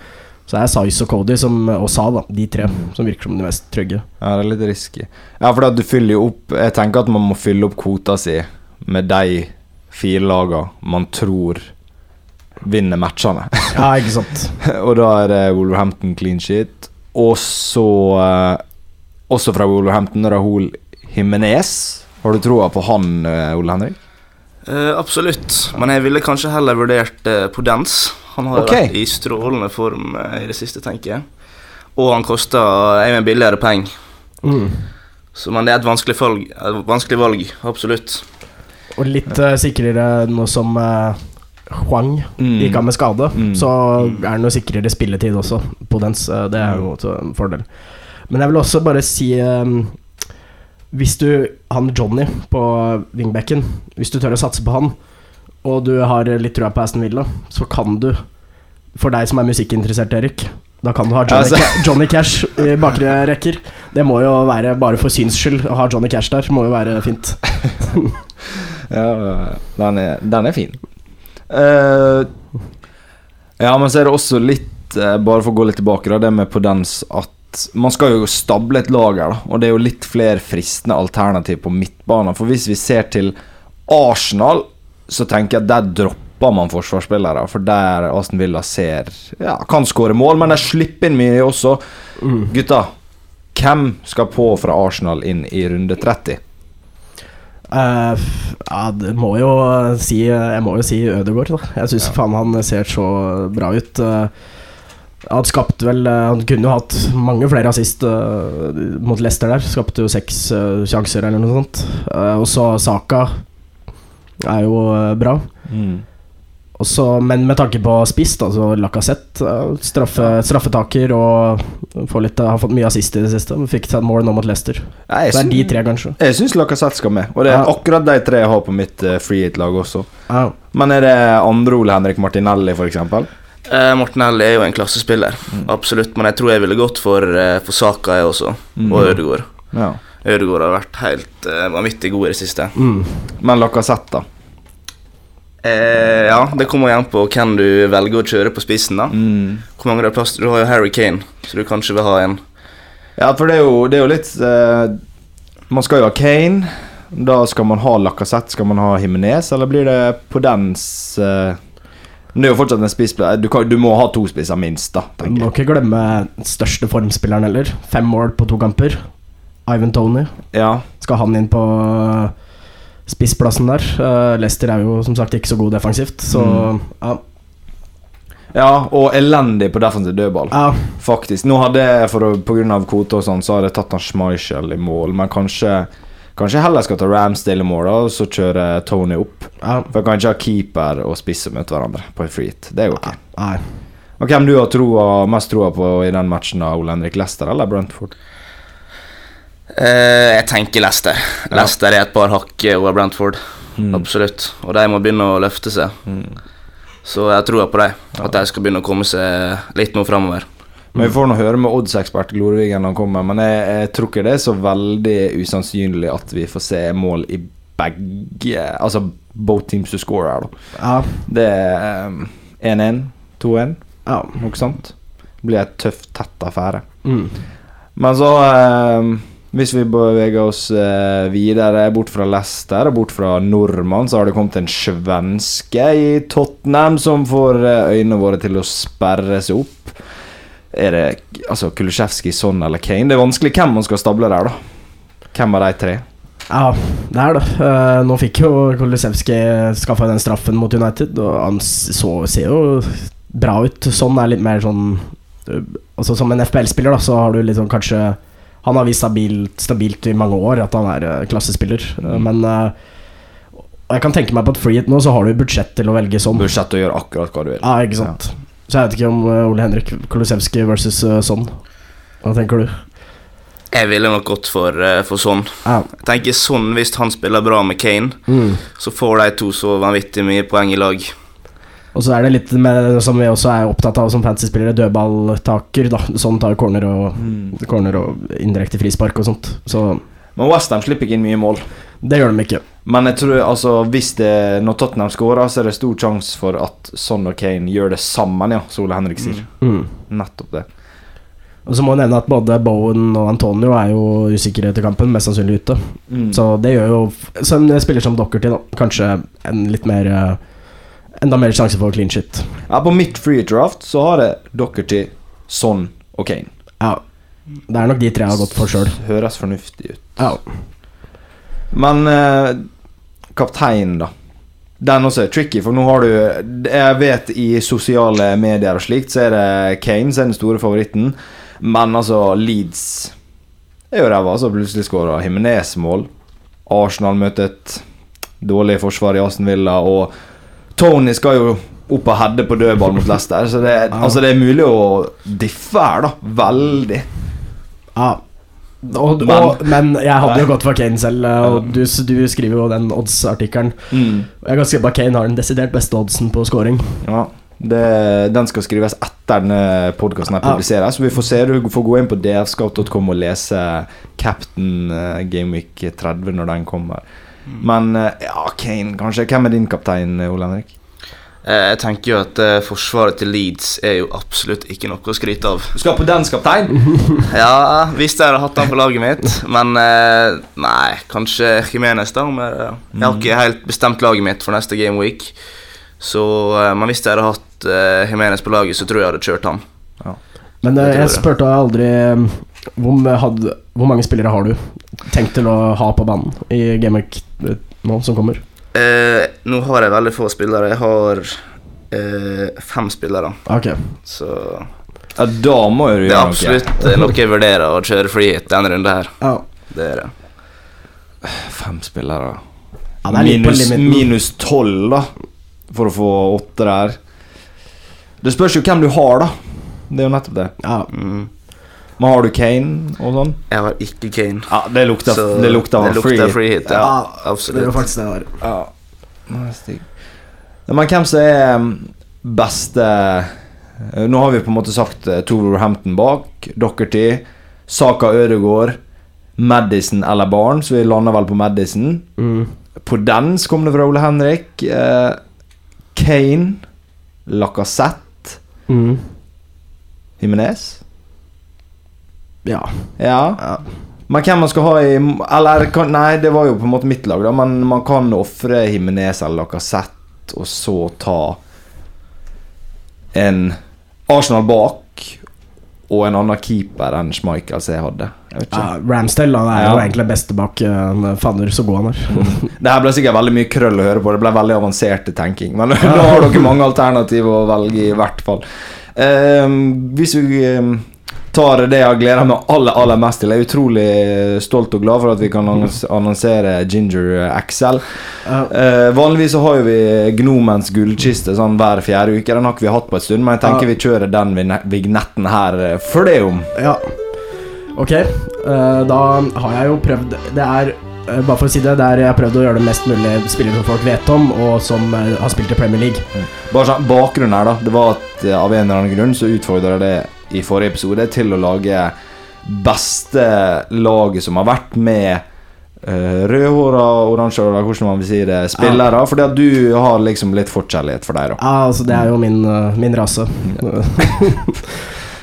C: Så det er Size og Cody som, og Sa, da, de tre, som virker som de mest trygge.
A: Ja, det er litt risky. Ja, for du fyller jo opp Jeg tenker at man må fylle opp kvota si med de fire lagene man tror vinner matchene.
C: Ja, ikke sant.
A: og da er det Wolverhampton clean sheet. Og så eh, Også fra Wolverhampton, Rahul Himinez. Har du troa på han, Ole Henrik?
B: Eh, absolutt, men jeg ville kanskje heller vurdert uh, Podens. Han har
A: okay.
B: Vært i strålende form uh, i det siste, tenker jeg. Og han koster en billigere penger.
C: Mm.
B: Så, men det er et vanskelig valg, et vanskelig valg absolutt.
C: Og litt uh, sikrere nå som uh, Huang
A: Mm.
C: gikk av med skade,
A: Mm.
C: så er han jo sikrere spilletid også, Podence dens. eh, Det er jo også en fordel. Men jeg vil også bare si eh, Hvis du Han Johnny på wingbacken, hvis du tør å satse på han, og du har litt trua på Aston Villa, så kan du, for deg som er musikkinteressert, Erik da kan du ha Johnny,
A: Altså-
C: Ca- Johnny Cash i bakre rekker. Det må jo være bare for syns skyld. Å ha Johnny Cash der må jo være fint.
A: Ja, den er, den er fin. Uh, ja, men så er det også litt uh, Bare for å gå litt tilbake, da, det med Podens at man skal jo stable et lag her, da. Og det er jo litt flere fristende alternativ på midtbanen. For hvis vi ser til Arsenal, så tenker jeg at der dropper man forsvarsspillere. For der Aston Villa ser Ja, kan skåre mål, men de slipper inn mye også.
C: Mm.
A: Gutta, hvem skal på fra Arsenal inn i runde 30?
C: Uh, ja, det må jo si Jeg må jo si Ødegaard, da. Jeg syns
A: Ja.
C: faen han ser så bra ut. Eh, han skapte vel eh, Han kunne jo hatt mange flere assist uh, mot Leicester der. Skapte jo seks uh, sjanser eller noe sånt. Uh, og så Saka er jo bra. Mm. Også, men med tanke på spiss, altså så Lacassette straffe, straffetaker og litt, har fått mye assist i det siste. Fikk seg et mål nå mot Leicester.
A: Ja,
C: det er de tre, kanskje.
A: Jeg syns Lacassette skal med, og det er
C: Ja.
A: akkurat de tre jeg har på mitt uh, free hit-lag også.
C: Ja.
A: Men er det andre Ole Henrik Martinelli, f.eks.?
B: Eh, Hell er jo en klassespiller, absolutt. Men jeg tror jeg ville gått for, eh, for Saka, jeg også. Og Ødegaard.
A: Ja.
B: Ødegaard har vært helt eh, vanvittig god i det siste.
C: Mm.
A: Men Lacassette, da?
B: Eh, ja, det kommer igjen på hvem du velger å kjøre på spissen. da
A: Mm.
B: Hvor mange du har plass til. Du har jo Harry Kane, så du kanskje vil ha en
A: Ja, for det er jo, det er jo litt eh, Man skal jo ha Kane. Da skal man ha Lacassette, skal man ha Himinez, eller blir det på dens eh, Men det er jo fortsatt en spissplass. du, du må ha to spisser minst, da.
C: Du må ikke glemme største formspilleren heller. Fem mål på to kamper. Ivan Tony.
A: Ja.
C: Skal han inn på spissplassen der? Uh, Leicester er jo som sagt ikke så god defensivt, så
A: Mm.
C: ja.
A: ja, og elendig på defensiv dødball.
C: ja.
A: Faktisk. Nå hadde jeg, for å, på grunn av kvote og sånn, så hadde jeg tatt han Schmeichel i mål, men kanskje Kanskje heller skal ta Ramsdale i mål, da, og så kjøre Tony opp.
C: Ja.
A: For jeg kan ikke ha keeper og spisse møte hverandre på en free Det Det går ikke.
C: Nei.
A: Og Hvem du har troa, mest troa på i den matchen, da, Ole Henrik Lester eller Brentford?
B: Uh, jeg tenker Lester.
A: Ja.
B: Lester er et par hakk over Brentford.
A: Mm.
B: Absolutt. Og de må begynne å løfte seg.
A: Mm.
B: Så jeg tror på dem. At de skal begynne å komme seg litt nå framover.
A: Men Vi får nå høre med oddsekspert Glorvigen når han kommer, men jeg, jeg tror ikke det er så veldig usannsynlig at vi får se mål i begge Altså both teams to score her, da.
C: Ja.
A: Det er um, 1-1, 2-1,
C: ja.
A: noe sånt. Det blir et tøff, tett affære.
C: Mm.
A: Men så um, Hvis vi beveger oss eh, videre bort fra Leicester og bort fra nordmann, så har det kommet en svenske i Tottenham som får eh, øynene våre til å sperre seg opp. Er det altså Kulisjevskij, Son eller Kane? Det er vanskelig hvem man skal stable der, da. Hvem av de tre?
C: Ja, det er det. Uh, nå fikk jo Kulisevskij skaffa den straffen mot United, og han så, ser jo bra ut. Sånn er litt mer sånn eh, Altså Som en FPL-spiller, da, så har du liksom kanskje Han har vist stabilt, stabilt i mange år at han er uh, klassespiller, Eh, men jeg kan tenke meg på at free hit nå, så har du budsjett til å velge sånn.
A: Budsjett til å gjøre akkurat hva du vil.
C: Ja, ikke sant. Så jeg vet ikke om eh, Ole Henrik Kolosevskij versus uh, sånn. Hva tenker du?
B: Jeg ville nok gått for, eh, for Son.
C: Ja.
B: Jeg tenker Son, Hvis han spiller bra med Kane,
C: Mm.
B: så får de to så vanvittig mye poeng i lag.
C: Og så er det litt med, som vi også er opptatt av som fantasyspillere, dødballtaker. da Sånn tar corner og, corner og indirekte frispark og sånt. Så
A: Men Westham slipper ikke inn mye mål.
C: det gjør de ikke.
A: Men jeg tror altså hvis det når Tottenham skårer, så er det stor sjanse for at Son og Kane gjør det sammen, ja, Sole Ole Henrik sier.
C: Mm.
A: Nettopp det.
C: Og så må jeg nevne at både Bowen og Antonio er jo usikre etter kampen, mest sannsynlig ute.
A: Mm.
C: Så det gjør jo Som en spiller som Dockerty, da, kanskje en litt mer eh, Enda mer sjanse for clean shit.
A: Ja, på mitt free draft så har jeg Dockerty, Son og Kane.
C: Ja. Det er nok de tre jeg har gått for sjøl.
A: Høres fornuftig ut.
C: Ja.
A: Men eh, kapteinen, da. Den også er tricky, for nå har du Jeg vet i sosiale medier og slikt, så er det Kane som er den store favoritten. Men altså, Leeds er jo ræva, så plutselig skåra Himinez mål. Arsenal møter et dårlig forsvar i Aston Villa, og Tony skal jo opp og heade på dødball mot Leicester, så det, altså, det er mulig å diffe her, da. Veldig.
C: Ja. Og,
A: Men-
C: og, men jeg hadde jo gått for Kane selv, eh, og du, du skriver jo den odds-artikkelen. Og Jeg kan skrive at Kane har den desidert beste oddsen på scoring.
A: Ja, det, Den skal skrives etter denne podkasten publiseres. Så vi får se, du får gå inn på dfscout.com og lese Captain eh, Gameweek 30 når den kommer. Men eh, ja, Kane, kanskje. Hvem er din kaptein, Ole Henrik?
B: Eh, Jeg tenker jo at eh, forsvaret til Leeds er jo absolutt ikke noe å skryte av.
A: Du skal på den kaptein?
B: Ja, hvis jeg hadde hatt han på laget mitt, men eh, nei, kanskje Jimenez, da. Men, jeg har ikke helt bestemt laget mitt for neste game week. Så, men hvis jeg hadde hatt uh, Jimenez på laget, så tror jeg jeg hadde kjørt han.
C: Men
B: Det tror
C: jeg
B: jeg.
C: spurte aldri hvor, hadde, hvor mange spillere har du tenkt til å ha på banen i game week nå som kommer?
B: Eh, nå har jeg veldig få spillere. Jeg har eh, fem spillere,
C: Ok.
B: så
A: Ja, da må jo du
B: det er
A: gjøre noe.
B: absolutt eh, noe jeg vurderer å kjøre free hit denne runden her.
C: Ja.
B: Det er det.
A: Fem spillere.
C: Ja, det er
A: minus, minus tolv, da. For å få åtte der. Det spørs jo hvem du har, da. Det er jo nettopp det.
C: Ja.
B: Mm.
A: Men har du Kane og sånn?
B: Jeg har ikke Kane.
A: Ja, det lukter,
B: Så
A: det lukter,
B: det
A: free.
B: lukter free hit. Ja,
C: Ja, Det er jo faktisk det jeg har.
A: Ja. Men hvem som er um, beste eh, Nå har vi på en måte sagt Tover Tore Hampton bak, Dockerty, Saka Ødegaard, Madison eller Barnes. Vi lander vel på Madison.
C: Mm.
A: På den så kom det fra Ole Henrik. eh, Kane, Lacassette,
C: Mm.
A: Jimenez.
C: Ja.
A: Ja.
C: ja.
A: Men hvem man skal ha i Eller kan, Nei, det var jo på en måte mitt lag, da. Men man kan ofre Jimenez eller Lacassette, og så ta en Arsenal bak og en annen keeper enn Schmeichel som jeg hadde. Jeg
C: ja Ramsdale han er jo egentlig beste bak uh, fadder så god han er.
A: Det her ble sikkert veldig mye krøll å høre på. Det ble veldig avanserte tenking. Men nå har dere mange alternativer å velge, i hvert fall. Ehm, hvis vi ehm, tar det jeg gleder meg aller, aller mest til. Jeg er utrolig stolt og glad for at vi kan annonsere Ginger XL.
C: Ja.
A: Eh, vanligvis så har jo vi Gnomens gullkiste sånn hver fjerde uke. Den har ikke vi hatt på en stund, men jeg tenker vi kjører den vignetten her eh, for det om.
C: Ja. Ok, uh, da har jeg jo prøvd Det er eh, bare for å si det, det er, jeg har prøvd å gjøre det mest mulig spillere som folk vet om, og som eh, har spilt i Premier League.
A: Bare sånn, Bakgrunnen her, da. Det var at eh, av en eller annen grunn så utfordra det i forrige episode til å lage beste laget som har vært med uh, rødhåra, oransjehåra, hvordan man vil si det, spillere. Fordi at du har liksom litt forkjærlighet for dem, da.
C: Ja, altså, det er jo min, eh, min rase.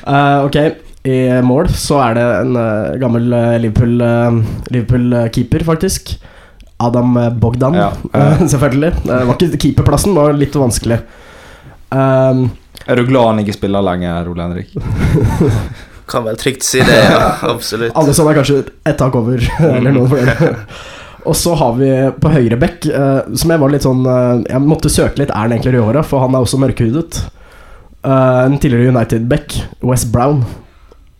C: Eh, ok, i mål så er det en uh, gammel eh, Liverpool, Liverpool-keeper, faktisk. Adam Bogdan,
A: Ja,
C: selvfølgelig. Det var ikke keeperplassen, var litt vanskelig. Um,
A: Er du glad han ikke spiller lenger, Ole Henrik?
B: Kan vel trygt si det, ja. Absolutt.
C: Alle som er kanskje ett tak over, eller noe for det. Og så har vi på høyre bekk, eh, som jeg var litt sånn eh, Jeg måtte søke litt, er han egentlig rødhåra? For han er også mørkhudet. Eh, en tidligere United-back, West Brown.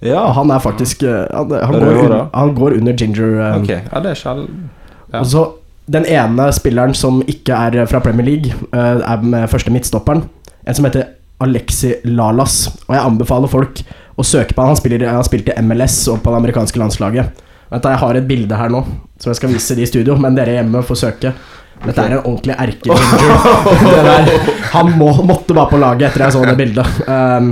A: Ja.
C: Han er faktisk eh, han, han, går,
A: Rødhåra?
C: han går under ginger. eh,
A: Ok, ja, det er. Ja.
C: Og så Den ene spilleren som ikke er fra Premier League, eh, er med første midtstopperen. En som heter Alexi Lalas. Og jeg anbefaler folk å søke på han. Han, spiller, han spilte MLS og på det amerikanske landslaget. Vent da, Jeg har et bilde her nå som jeg skal vise de i studio, men dere hjemme får søke. Dette er en ordentlig erke-ginger. Han må, måtte bare på laget etter jeg så det bildet. Um,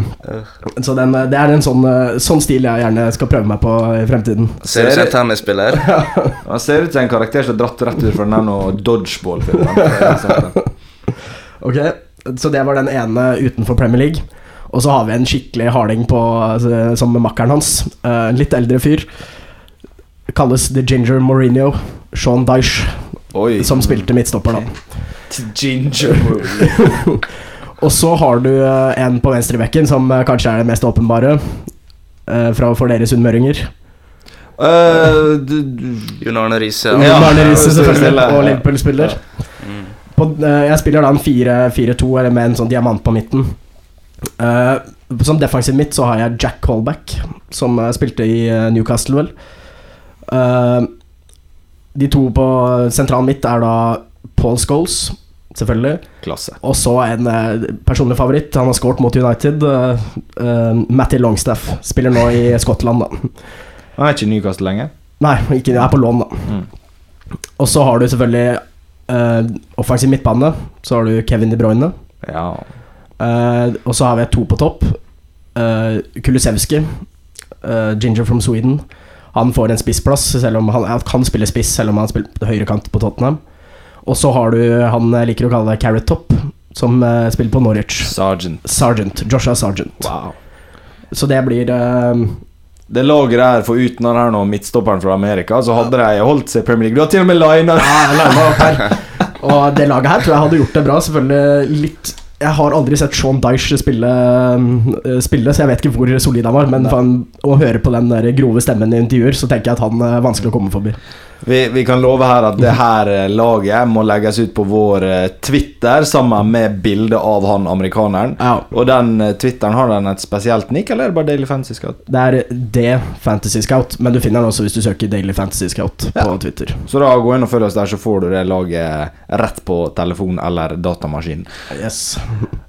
C: så den, det er en sånn, eh, sånn stil jeg gjerne skal prøve meg på i fremtiden.
B: Ser ut som en tennisspiller.
A: Han ser ut som en karakter som er dratt rett ut fra den dodgeball-filmen. Det.
C: Ok, så det var den ene utenfor Premier League. Og så har vi en skikkelig harding på, altså, som makkeren hans. Eh, En litt eldre fyr. Kalles The Ginger Mourinho. Sean Dyche,
A: Oi.
C: som spilte midtstopper, da.
A: The Ginger.
C: Og så har du eh, en på venstrebekken som eh, kanskje er det mest åpenbare. fra for dere sunnmøringer.
A: Uh,
B: Jon Arne Riise.
C: Ja.
B: Ja.
C: Arne Riise, selvfølgelig. Og Liverpool-spiller.
B: Mm.
C: På, eh, jeg spiller da en 4-4-2 eller med en sånn diamant på midten. Uh, som defensiv mitt så har jeg Jack Colback, som eh, spilte i Newcastle, vel. Uh, de to på sentralen mitt er da Paul Scholes, selvfølgelig.
A: klasse.
C: Og så en personlig favoritt. Han har scoret mot United. Uh, Matty Longstaff. Spiller nå i Skottland, da.
A: Han er ikke i Newcastle lenger.
C: Nei, ikke, er på lån, da.
A: Mm.
C: Og så har du selvfølgelig eh, offensiv midtbane. Så har du Kevin De Bruyne.
A: Ja.
C: Uh, og så har vi to på topp. Uh, Kulusevski. uh, Ginger from Sweden. Han får en spissplass, selv om han, han kan spille spiss, selv om han spiller høyrekant på Tottenham. Og så har du han jeg liker å kalle Carrot Top, som uh, spiller på Norwich.
A: Sergeant.
C: Sergeant. Joshua Sergeant.
A: Wow.
C: Så det blir
A: Det laget der, for uten han her nå, midtstopperen fra Amerika, så hadde de holdt seg i Premier League. Du har til og med lina
C: Ja. Og det laget her tror jeg hadde gjort det bra. Selvfølgelig litt Jeg har aldri sett Sean Dyche spille, eh, spille så jeg vet ikke hvor solid han var. Men faen, å høre på den der grove stemmen i intervjuer, så tenker jeg at han er vanskelig å komme forbi.
A: Vi, vi kan love her at det her eh, laget må legges ut på vår eh, Twitter sammen med bilde av han amerikaneren.
C: Ja,
A: Og den eh, Twitteren, har den et spesielt nick, eller er det bare Daily Fantasy Scout?
C: Det er det Fantasy Scout, men du finner den også hvis du søker Daily Fantasy Scout på Twitter.
A: Så da gå inn og følg oss der, så får du det laget rett på telefon eller datamaskin.
C: Yes.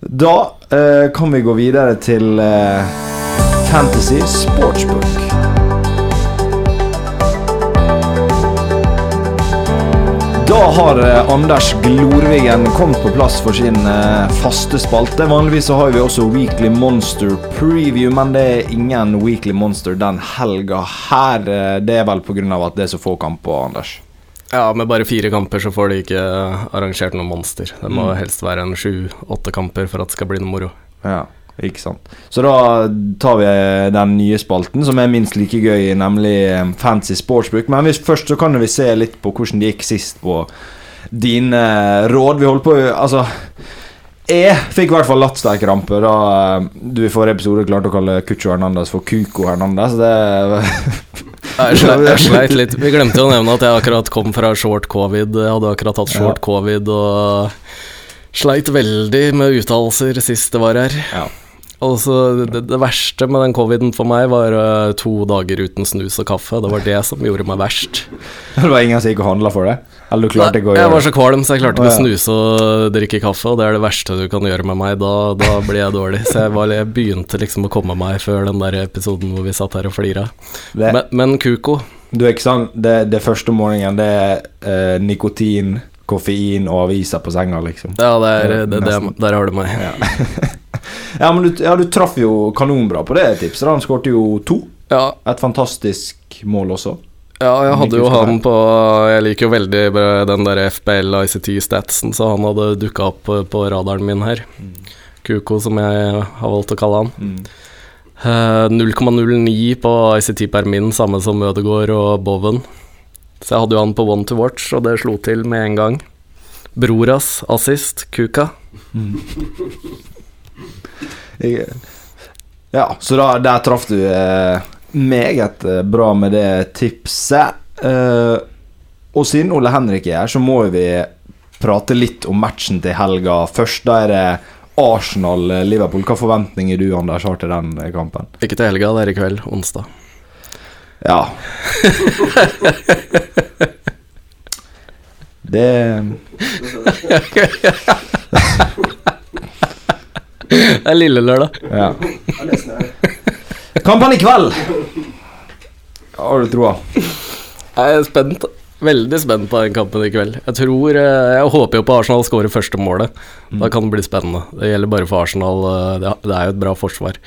A: Da eh, kan vi gå videre til eh, Fantasy Sportsbook. Da har eh, Anders Glorvigen kommet på plass for sin eh, faste spalte. Vanligvis så har vi også Weekly Monster Preview, men det er ingen Weekly Monster den helga her. Eh, Det er vel pga. at det er så få kamper, Anders.
D: Ja, med bare fire kamper så får de ikke arrangert noe monster. Det må
A: Mm.
D: helst være en sju-åtte kamper for at det skal bli noe moro.
A: Ja, ikke sant. Så da tar vi den nye spalten, som er minst like gøy, nemlig eh, Fancy sportsbruk. Men hvis, først så kan vi se litt på hvordan det gikk sist på dine råd. Vi holdt på Altså jeg fikk i hvert fall lattsterkrampe da eh, du i forrige episode klarte å kalle Cucho Hernandez for Cuco Hernandez. Det
D: jeg sleit litt. Vi glemte jo å nevne at jeg akkurat kom fra short covid. Jeg hadde akkurat hatt short
A: Ja.
D: covid og sleit veldig med uttalelser sist det var her.
A: Ja.
D: Altså, det, det verste med den coviden for meg var uh, to dager uten snus og kaffe. Det var det som gjorde meg verst.
A: Det var ingen som gikk og handla for det? Eller du klarte ikke å gjøre jeg
D: var så kvalm, så jeg klarte ikke å
A: ja.
D: snuse og drikke kaffe, og det er det verste du kan gjøre med meg. Da, da blir jeg dårlig. Så jeg, var, jeg begynte liksom å komme meg før den der episoden hvor vi satt her og flira. Men, men Kuko
A: Du er ikke sant, Det, det første om morgenen, det er eh, nikotin, koffein og aviser på senga, liksom.
D: Ja, det er, det, det, der har du meg.
A: Ja, men du, ja, du traff jo kanonbra på det tipset. Han skårte jo to.
D: Ja,
A: Et fantastisk mål også.
D: Ja, jeg hadde jo han på Jeg liker jo veldig den der FBL ICT-statsen, så han hadde dukka opp på- radaren min her. Kuko, som jeg har valgt å kalle han.
A: Mm.
D: Eh, 0,09 på ICT per min, samme som Ødegaard og Boven. Så jeg hadde jo han på one to watch, og det slo til med en gang. Broras assist, Kuka.
A: Jeg, ja, så da, der traff du eh, meget eh, bra med det tipset. Eh, og siden Ole Henrik er her, så må vi prate litt om matchen til helga. Først da er det Arsenal-Liverpool. Hva forventninger du, Anders, har til den eh, kampen?
D: Ikke til helga, det er i kveld, onsdag.
A: Ja. Det
D: Det er lille lørdag.
A: Ja. Kampen i kveld! Har du troa?
D: Jeg er spent. Veldig spent på den kampen i kveld. Jeg tror eh, Jeg håper jo på Arsenal skårer første målet. Da kan det bli spennende. Det gjelder bare for Arsenal. eh, Det det er jo et bra forsvar.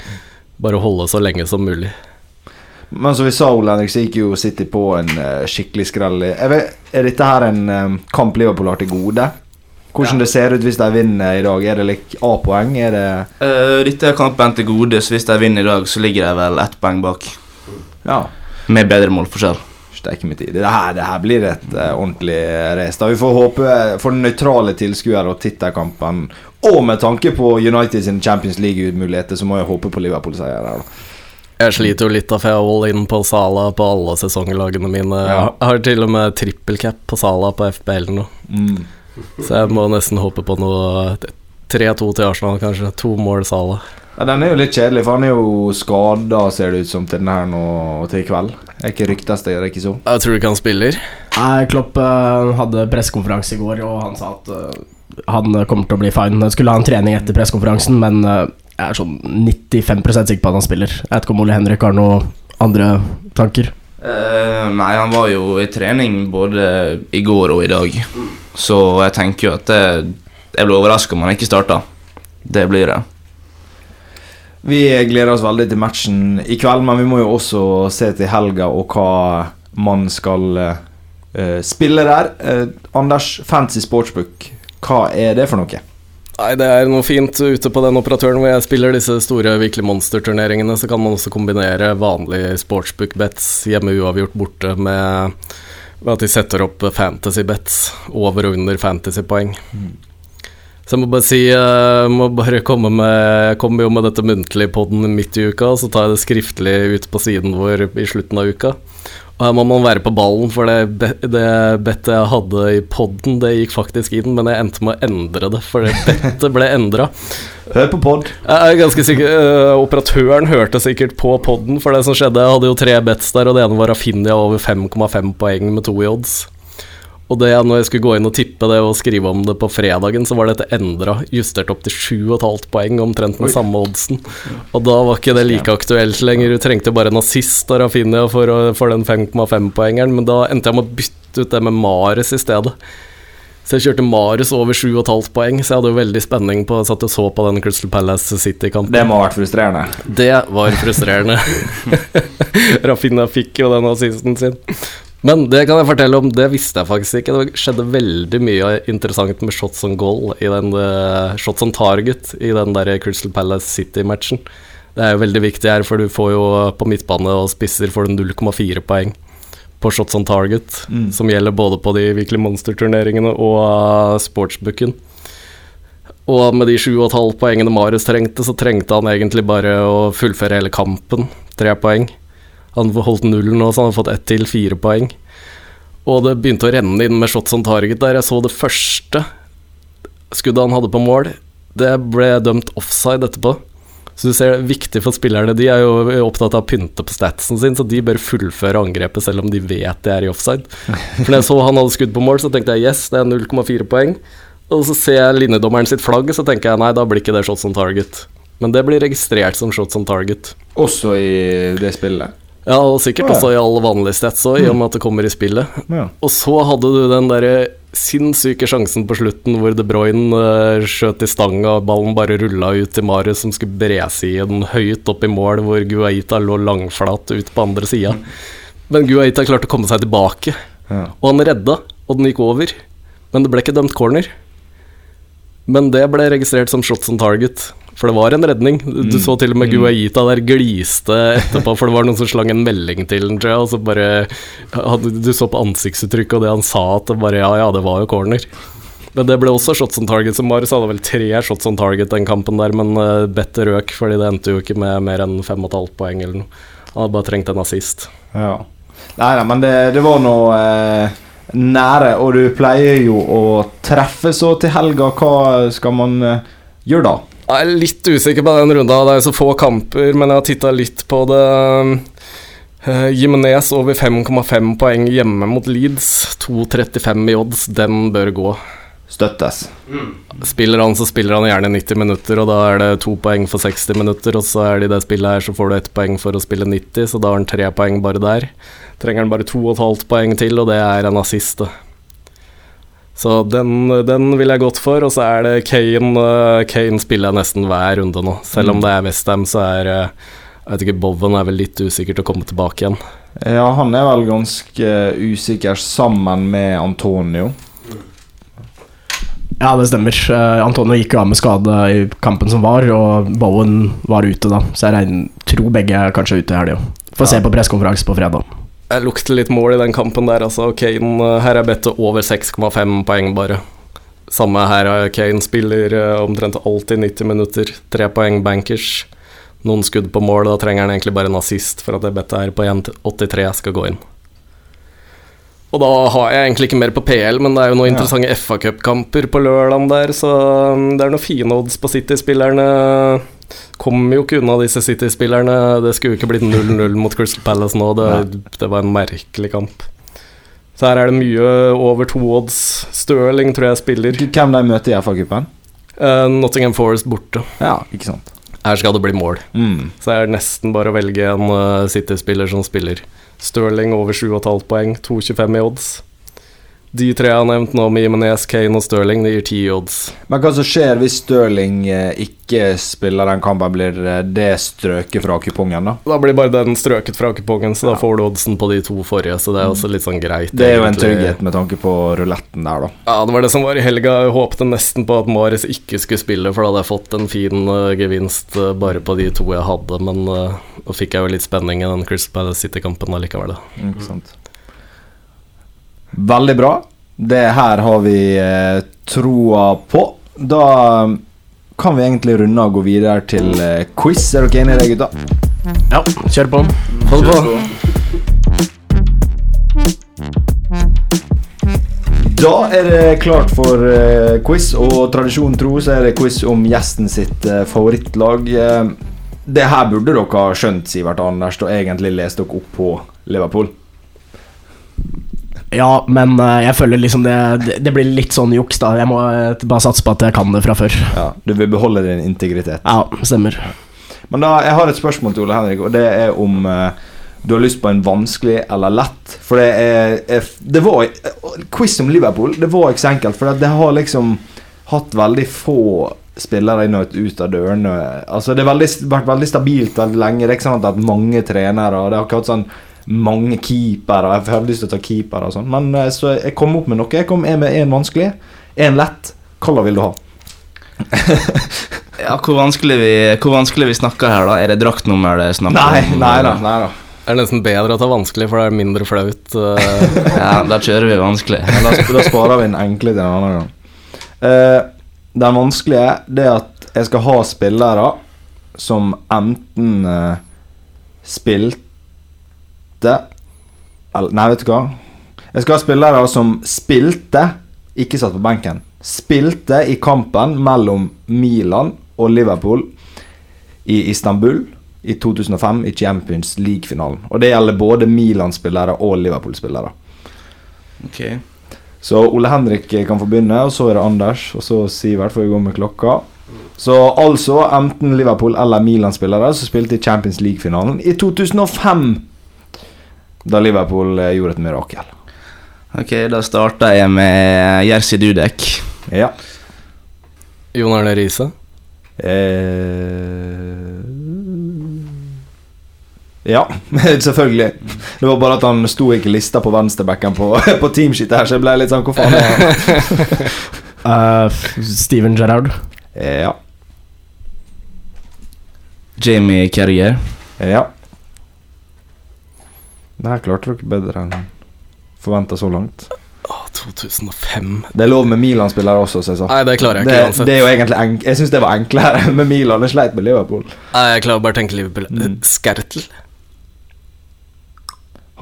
D: Bare holde så lenge som mulig.
A: Men som vi sa, Ole Henrik, så gikk jo City på en uh, skikkelig skrell. Vet, er dette her en um, kamp Liverpool har til gode? Hvordan det ser ut hvis de vinner i dag? Er det like A-poeng? Er det
B: uh, dette er kampen til gode, så hvis de vinner i dag, så ligger de vel ett poeng bak.
A: Ja.
B: Med bedre målforskjell.
A: Steike. Det her, det her blir et uh, ordentlig race. Da Vi får håpe for nøytrale tilskuere og tittelkampen, og med tanke på United sin Champions League-muligheter, så må jeg håpe på Liverpool-seier her, da.
D: Jeg sliter jo litt, da, for jeg har all in på Sala på alle sesonglagene mine.
A: Ja.
D: Jeg har til og med trippelcap på Sala på FBL nå,
A: Mm.
D: så jeg må nesten håpe på noe 3-2 til Arsenal, kanskje. To mål Sala.
A: Ja, Den er jo litt kjedelig, for han er jo skada, ser det ut som, til den her nå til i kveld. Er ikke ryktes det, er ikke så?
D: Jeg tror ikke han spiller.
C: Nei, Klopp uh, hadde pressekonferanse i går, og han sa at uh, han kommer til å bli fine. Skulle ha en trening etter pressekonferansen, men eh, jeg er sånn 95 sikker på at han spiller. Jeg vet ikke om Ole Henrik har noen andre tanker.
B: Uh, nei, han var jo i trening både i går og i dag. Så jeg tenker jo at det, jeg blir overraska om han ikke starter. Det blir det.
A: Vi gleder oss veldig til matchen i kveld, men vi må jo også se til helga og hva man skal uh, spille der. Uh, Anders, Fancy Sportsbook, hva er det for noe?
D: Nei, det er noe fint ute på den operatøren hvor jeg spiller disse store Virkelig Monster-turneringene. Så kan man også kombinere vanlige sportsbook-bets hjemme uavgjort borte med, med at de setter opp fantasy-bets over og under fantasy-poeng. Så jeg må bare si Jeg må bare komme med Jeg kommer jo med dette muntlig poden midt i uka, så tar jeg det skriftlig ut på siden vår i slutten av uka. Og her må man være på ballen, for det, det bettet jeg hadde i poden, det gikk faktisk inn, men jeg endte med å endre det, for det bettet ble endra.
A: Hør på pod.
D: Jeg er ganske sikker uh, Operatøren hørte sikkert på poden, for det som skjedde Jeg hadde jo tre bets der, og det ene var Rafinha over 5,5 poeng med to i odds. Og det når jeg skulle gå inn og tippe det og skrive om det på fredagen, så var dette endra, justert opp til 7,5 poeng, omtrent den samme oddsen. Og da var ikke det like aktuelt lenger. Du trengte bare en assist av Rafinha for, å- for den 5,5-poengeren, men da endte jeg med å bytte ut det med Mares i stedet. Så jeg kjørte Mares over 7,5 poeng, så jeg hadde jo veldig spenning på satt og så på den Crystal Palace City-kampen.
A: Det må ha vært frustrerende.
D: Det var frustrerende. Rafinha fikk jo den assisten sin. Men det kan jeg fortelle om, det visste jeg faktisk ikke. Det skjedde veldig mye interessant med shots on goal i den eh, Shots on target i den der Crystal Palace City-matchen. Det er jo veldig viktig her, for du får jo på midtbane og spisser får du 0,4 poeng på shots on target,
A: Mm.
D: som gjelder både på de virkelige Monster-turneringene og uh, sportsbooken. Og med de 7,5 poengene Marius trengte, så trengte han egentlig bare å fullføre hele kampen. Tre poeng. Han holdt nullen nå, så han har fått ett til, fire poeng. Og det begynte å renne inn med shots on target der. Jeg så det første skuddet han hadde på mål. Det ble dømt offside etterpå. Så du ser det er viktig for spillerne. De er jo opptatt av å pynte på statsen sin, så de bør fullføre angrepet selv om de vet de er i offside. For når jeg så han hadde skudd på mål, så tenkte jeg yes, det er 0,4 poeng. Og så ser jeg linjedommeren sitt flagg, så tenker jeg nei, da blir ikke det shots on target. Men det blir registrert som shots on target.
A: Også i det spillet.
D: Ja, og sikkert også i alle vanlige stats òg, i og med at det kommer i spillet.
A: Ja.
D: Og så hadde du den derre sinnssyke sjansen på slutten hvor De Bruyne eh, skjøt i stanga, ballen bare rulla ut til Marius som skulle brese i den høyt opp i mål, hvor Guaita lå langflat ut på andre sida. Men Guaita klarte å komme seg tilbake,
A: Ja.
D: og han redda, og den gikk over. Men det ble ikke dømt corner. Men det ble registrert som shots on target. For det var en redning. Du så til og med Guaita der gliste etterpå, for det var noen som slang en melding til den, tror jeg, og så bare hadde, Du så på ansiktsuttrykket og det han sa, at det bare Ja, ja, det var jo corner. Men det ble også shots on target, så Marius hadde vel tre shots on target den kampen der, men uh, bettet røk, fordi det endte jo ikke med mer enn fem og et halvt poeng eller noe. Han hadde bare trengt en assist.
A: Ja. Nei da, men det, det var noe eh, nære, og du pleier jo å treffe så til helga. Hva skal man eh, gjøre da?
D: Jeg er litt usikker på den runda, det er så få kamper, men jeg har titta litt på det. Uh, Jimenez over 5,5 poeng hjemme mot Leeds. 2,35 i odds, den bør gå.
A: Støttes.
D: Spiller han, så spiller han gjerne 90 minutter, og da er det to poeng for 60 minutter, og så er det i det spillet her så får du ett poeng for å spille 90, så da har han tre poeng bare der. Trenger han bare to og et halvt poeng til, og det er en assist, det. Så den, den vil jeg godt for, og så er det Kane eh, Kane spiller jeg nesten hver runde nå. Selv om det er Westham, så er eh, Jeg vet ikke, Bowen er vel litt usikker til å komme tilbake igjen.
A: Ja, han er vel ganske usikker sammen med Antonio.
C: Ja, det stemmer. Eh, Antonio gikk jo av med skade i kampen som var, og Bowen var ute da, så jeg regner, tror begge er kanskje ute i helga. Får se på pressekonferanse på fredag.
D: Jeg lukter litt mål i den kampen der, altså. Kane eh, Her er bettet over 6,5 poeng, bare. Samme her, eh, Kane spiller eh, omtrent alltid 90 minutter. Tre poeng bankers. Noen skudd på mål, da trenger han egentlig bare en assist for at det bettet her på 1,83 skal gå inn. Og da har jeg egentlig ikke mer på PL, men det er jo noen
A: Ja.
D: interessante FA Cup-kamper på lørdagen der, så um, det er noen fine odds på City-spillerne. Kommer jo ikke unna disse City-spillerne. Det skulle jo ikke blitt 0-0 mot Crystal Palace nå, det, det var en merkelig kamp. Så her er det mye over to odds. Stirling tror jeg spiller.
A: Hvem de møter i FA-cupen?
D: Uh, Nottingham Forest borte.
A: Ja, ikke sant.
D: Her skal det bli mål.
A: Mm.
D: Så er nesten bare å velge en uh, City-spiller som spiller. Stirling over 7,5 poeng, 2,25 i odds. De tre jeg har nevnt nå, med Jimenez, Kane og Stirling, det gir ti odds.
A: Men hva som skjer hvis Stirling eh, ikke spiller den kampen? Blir eh, det strøket fra kupongen, da?
D: Da blir bare den strøket fra kupongen, så da får du oddsen på de to forrige, så det er også litt sånn greit.
A: Det er jo en trygghet med tanke på ruletten der, da.
D: Ja, det var det som var i helga. Jeg håpte nesten på at Maris ikke skulle spille, for da hadde jeg fått en fin eh, gevinst bare på de to jeg hadde, men uh, nå fikk jeg jo litt spenning i den Crystal Palace City-kampen allikevel. da.
A: Ikke sant. Veldig bra. Det her har vi eh, troa på. Da eh, kan vi egentlig runde og gå videre til eh, quiz. Er dere enige i det, gutta?
C: Ja, kjør på.
D: Hold på.
A: Da er det klart for eh, quiz, og tradisjonen tro så er det quiz om gjesten sitt eh, favorittlag. Eh, det her burde dere ha skjønt, Sivert Anders, og egentlig lest dere opp på Liverpool.
C: Ja, men eh, jeg føler liksom det, det, blir litt sånn juks, da. Jeg må eh, bare satse på at jeg kan det fra før.
A: Ja, Du vil beholde din integritet.
C: Ja, stemmer.
A: Men da, jeg har et spørsmål til Ole Henrik, og det er om eh, du har lyst på en vanskelig eller lett. For det er, er Det var Quiz om Liverpool, det var ikke så enkelt, for det har liksom hatt veldig få spillere inn og ut av dørene. Altså Det har vært veldig stabilt veldig lenge. Det er ikke sånn at mange trenere, og det har ikke hatt sånn mange keepere. Jeg hadde lyst til å ta keepere og sånn, men eh, så jeg kom opp med noe. Jeg kom med en vanskelig, en lett. Hva vil du ha?
B: Ja, hvor vanskelig, vi, hvor vanskelig vi snakker her, da? Er det draktnummer det er snakk om?
A: Nei, nei da. Nei da.
D: Det er nesten bedre å ta vanskelig, for det er mindre flaut. eh.
B: Ja, da kjører vi vanskelig.
A: Da, da sparer vi den enkle til en annen gang. Uh, den vanskelige det er at jeg skal ha spillere som enten uh, spilte Nei, vet du hva? Jeg skal ha spillere som spilte, ikke satt på benken. Spilte i kampen mellom Milan og Liverpool i Istanbul i 2005 i Champions League-finalen. Og det gjelder både Milan-spillere og Liverpool-spillere.
B: Ok.
A: Så Ole Henrik kan få begynne, og så er det Anders, og så Sivert får vi gå med klokka. Så altså enten Liverpool eller Milan-spillere som spilte i Champions League-finalen i 2005. Da Liverpool eh, gjorde et mirakel.
B: Ok, da starta jeg med Jerzy Dudek.
A: Ja.
D: Jon Arne Riise.
A: Eh, ja, selvfølgelig. Det var bare at han sto ikke lista på venstrebacken på, på teamsheet her, så jeg ble litt sånn Hvor faen er han?
C: uh, Steven Gerrard.
A: Eh, Ja.
B: Jamie Carrier.
A: Ja. Det her klarte dere bedre enn forventa så langt.
D: Å, 2005
A: Det er lov med Milan-spillere også, så jeg sa.
D: Nei, det klarer jeg ikke det,
A: det er jo egentlig enk Jeg syns det var enklere med Milan. Jeg sleit med Liverpool.
D: Nei, jeg klarer bare å tenke Liverpool.
A: Mm.
D: Skertel.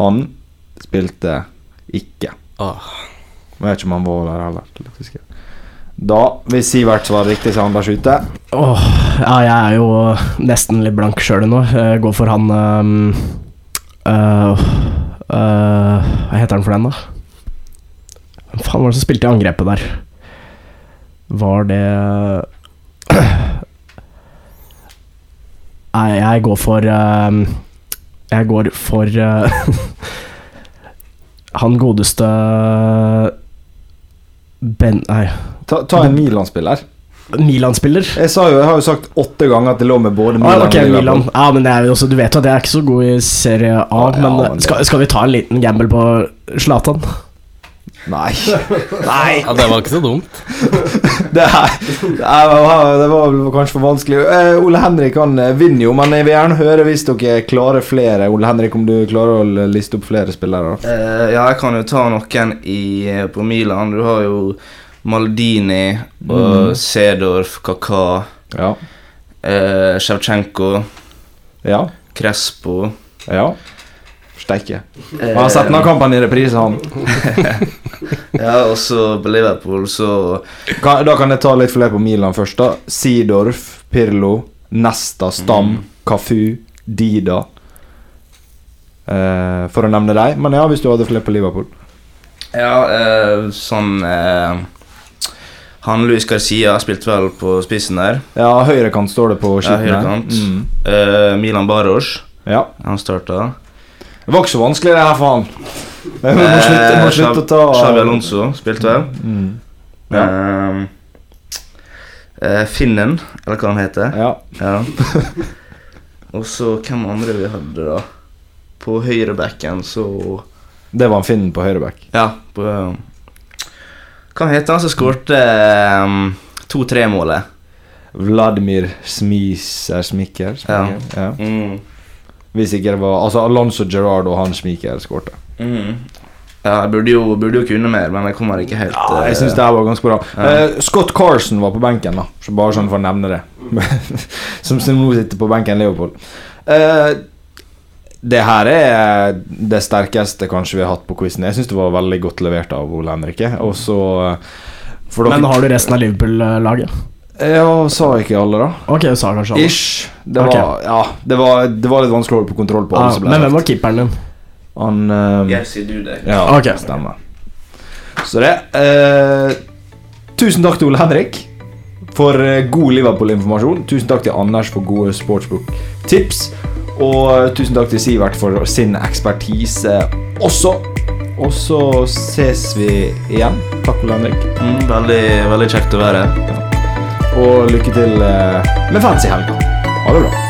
A: Han spilte ikke.
D: Åh.
A: Jeg vet ikke om han var der heller. Da, hvis Sivert svarer riktig, så han bare skyter.
C: Åh, ja, jeg er jo nesten litt blank sjøl nå. Jeg går for han ehm, øh, Hva heter han for den, da? Hvem faen var det som spilte i angrepet der? Var det Nei, jeg går for uh, Jeg går for Han godeste Ben... Nei.
A: Ta, ta en Milan-spiller.
C: Milan-spiller.
A: Jeg, jeg har jo sagt åtte ganger at det lå med både
C: Ah,
A: Milan og
C: Milan. Ja, men det også, Du vet jo at jeg er ikke så god i Serie A,
A: Ja, ja,
C: men,
A: men
C: skal, skal vi ta en liten gamble på Zlatan?
A: Nei. Nei.
D: Ja, det var ikke så dumt.
A: Det, her, det, er- det var kanskje for vanskelig. Uh, Ole Henrik han eh, vinner jo, men jeg vil gjerne høre hvis dere klarer flere. Ole Henrik, om du klarer å liste opp flere spillere.
B: Uh, ja, jeg kan jo ta noen i, på Milan. Du har jo Maldini og Sedorf, Kaka,
A: Ja.
B: eh, Sjevtsjenko,
A: Ja.
B: Crespo
A: Ja. Steike.
B: eh,
A: Han har sett noen kamper i reprise, han.
B: Ja, og så på Liverpool så
A: Kan, da kan jeg ta litt flere på Milan først. da Sidorf, Pirlo, Nesta, Stam, Cafu, Dida. Eh, for å nevne deg. Men ja, hvis du hadde flere på Liverpool.
B: Ja, eh, sånn eh, Han Luis Garcia spilte vel på spissen der.
A: Ja, høyrekant står det på
B: Ja,
A: skiltene.
B: høyrekant.
A: Mm.
B: Uh, Milan Baros,
A: Ja.
B: han starta.
A: Det var ikke så vanskelig, det her, faen. Jeg må slutte, jeg må slutte å ta
B: Xavi Alonso spilte vel.
A: Mm. Ja.
B: Eh, eh, Finnen, eller hva han heter.
A: ja.
B: Ja. Og så hvem andre vi hadde, da? På høyrebacken, så
A: Det var en Finnen på høyreback.
B: Ja, på Hva heter han som skårte um, 2-3-målet?
A: Vladimir Smiser Smikker.
B: Ja.
A: ja.
B: Mm.
A: Hvis ikke det var Altså Alonso Gerrard og han Smikker skårte.
B: Mm. Ja, jeg burde jo, burde jo kunne mer, men jeg kommer ikke helt
A: Ja, jeg
B: eh,
A: syns det her var ganske bra.
B: Ja.
A: Uh, Scott Carson var på benken, da. Så bare sånn for å nevne det. som, nå sitter på benken i Liverpool. Eh, det her er det sterkeste kanskje vi har hatt på quizen. Jeg syns det var veldig godt levert av Ole Henrik Og så eh, for dere-
C: Men har du resten av Liverpool-laget?
A: Ja, sa ikke alle, da?
C: Ok, du sa kanskje alle.
A: Ish. Det
C: var,
A: var, ja, det var, det var litt vanskelig å holde på kontroll på.
C: Ah,
A: alle som ble
C: men hvem var keeperen din?
A: Han um,
B: Jerzy Dudek.
A: Ja,
C: okay.
A: stemmer. Så det uh, Tusen takk til Ole Henrik for eh, god Liverpool-informasjon. Tusen takk til Anders for gode sportsbook-tips. Og tusen takk til Sivert for sin ekspertise også. Og så ses vi igjen. Takk, Ole Henrik.
B: Mm, veldig, veldig kjekt å være her.
A: Og lykke til eh, med fans i helga. Ha det bra.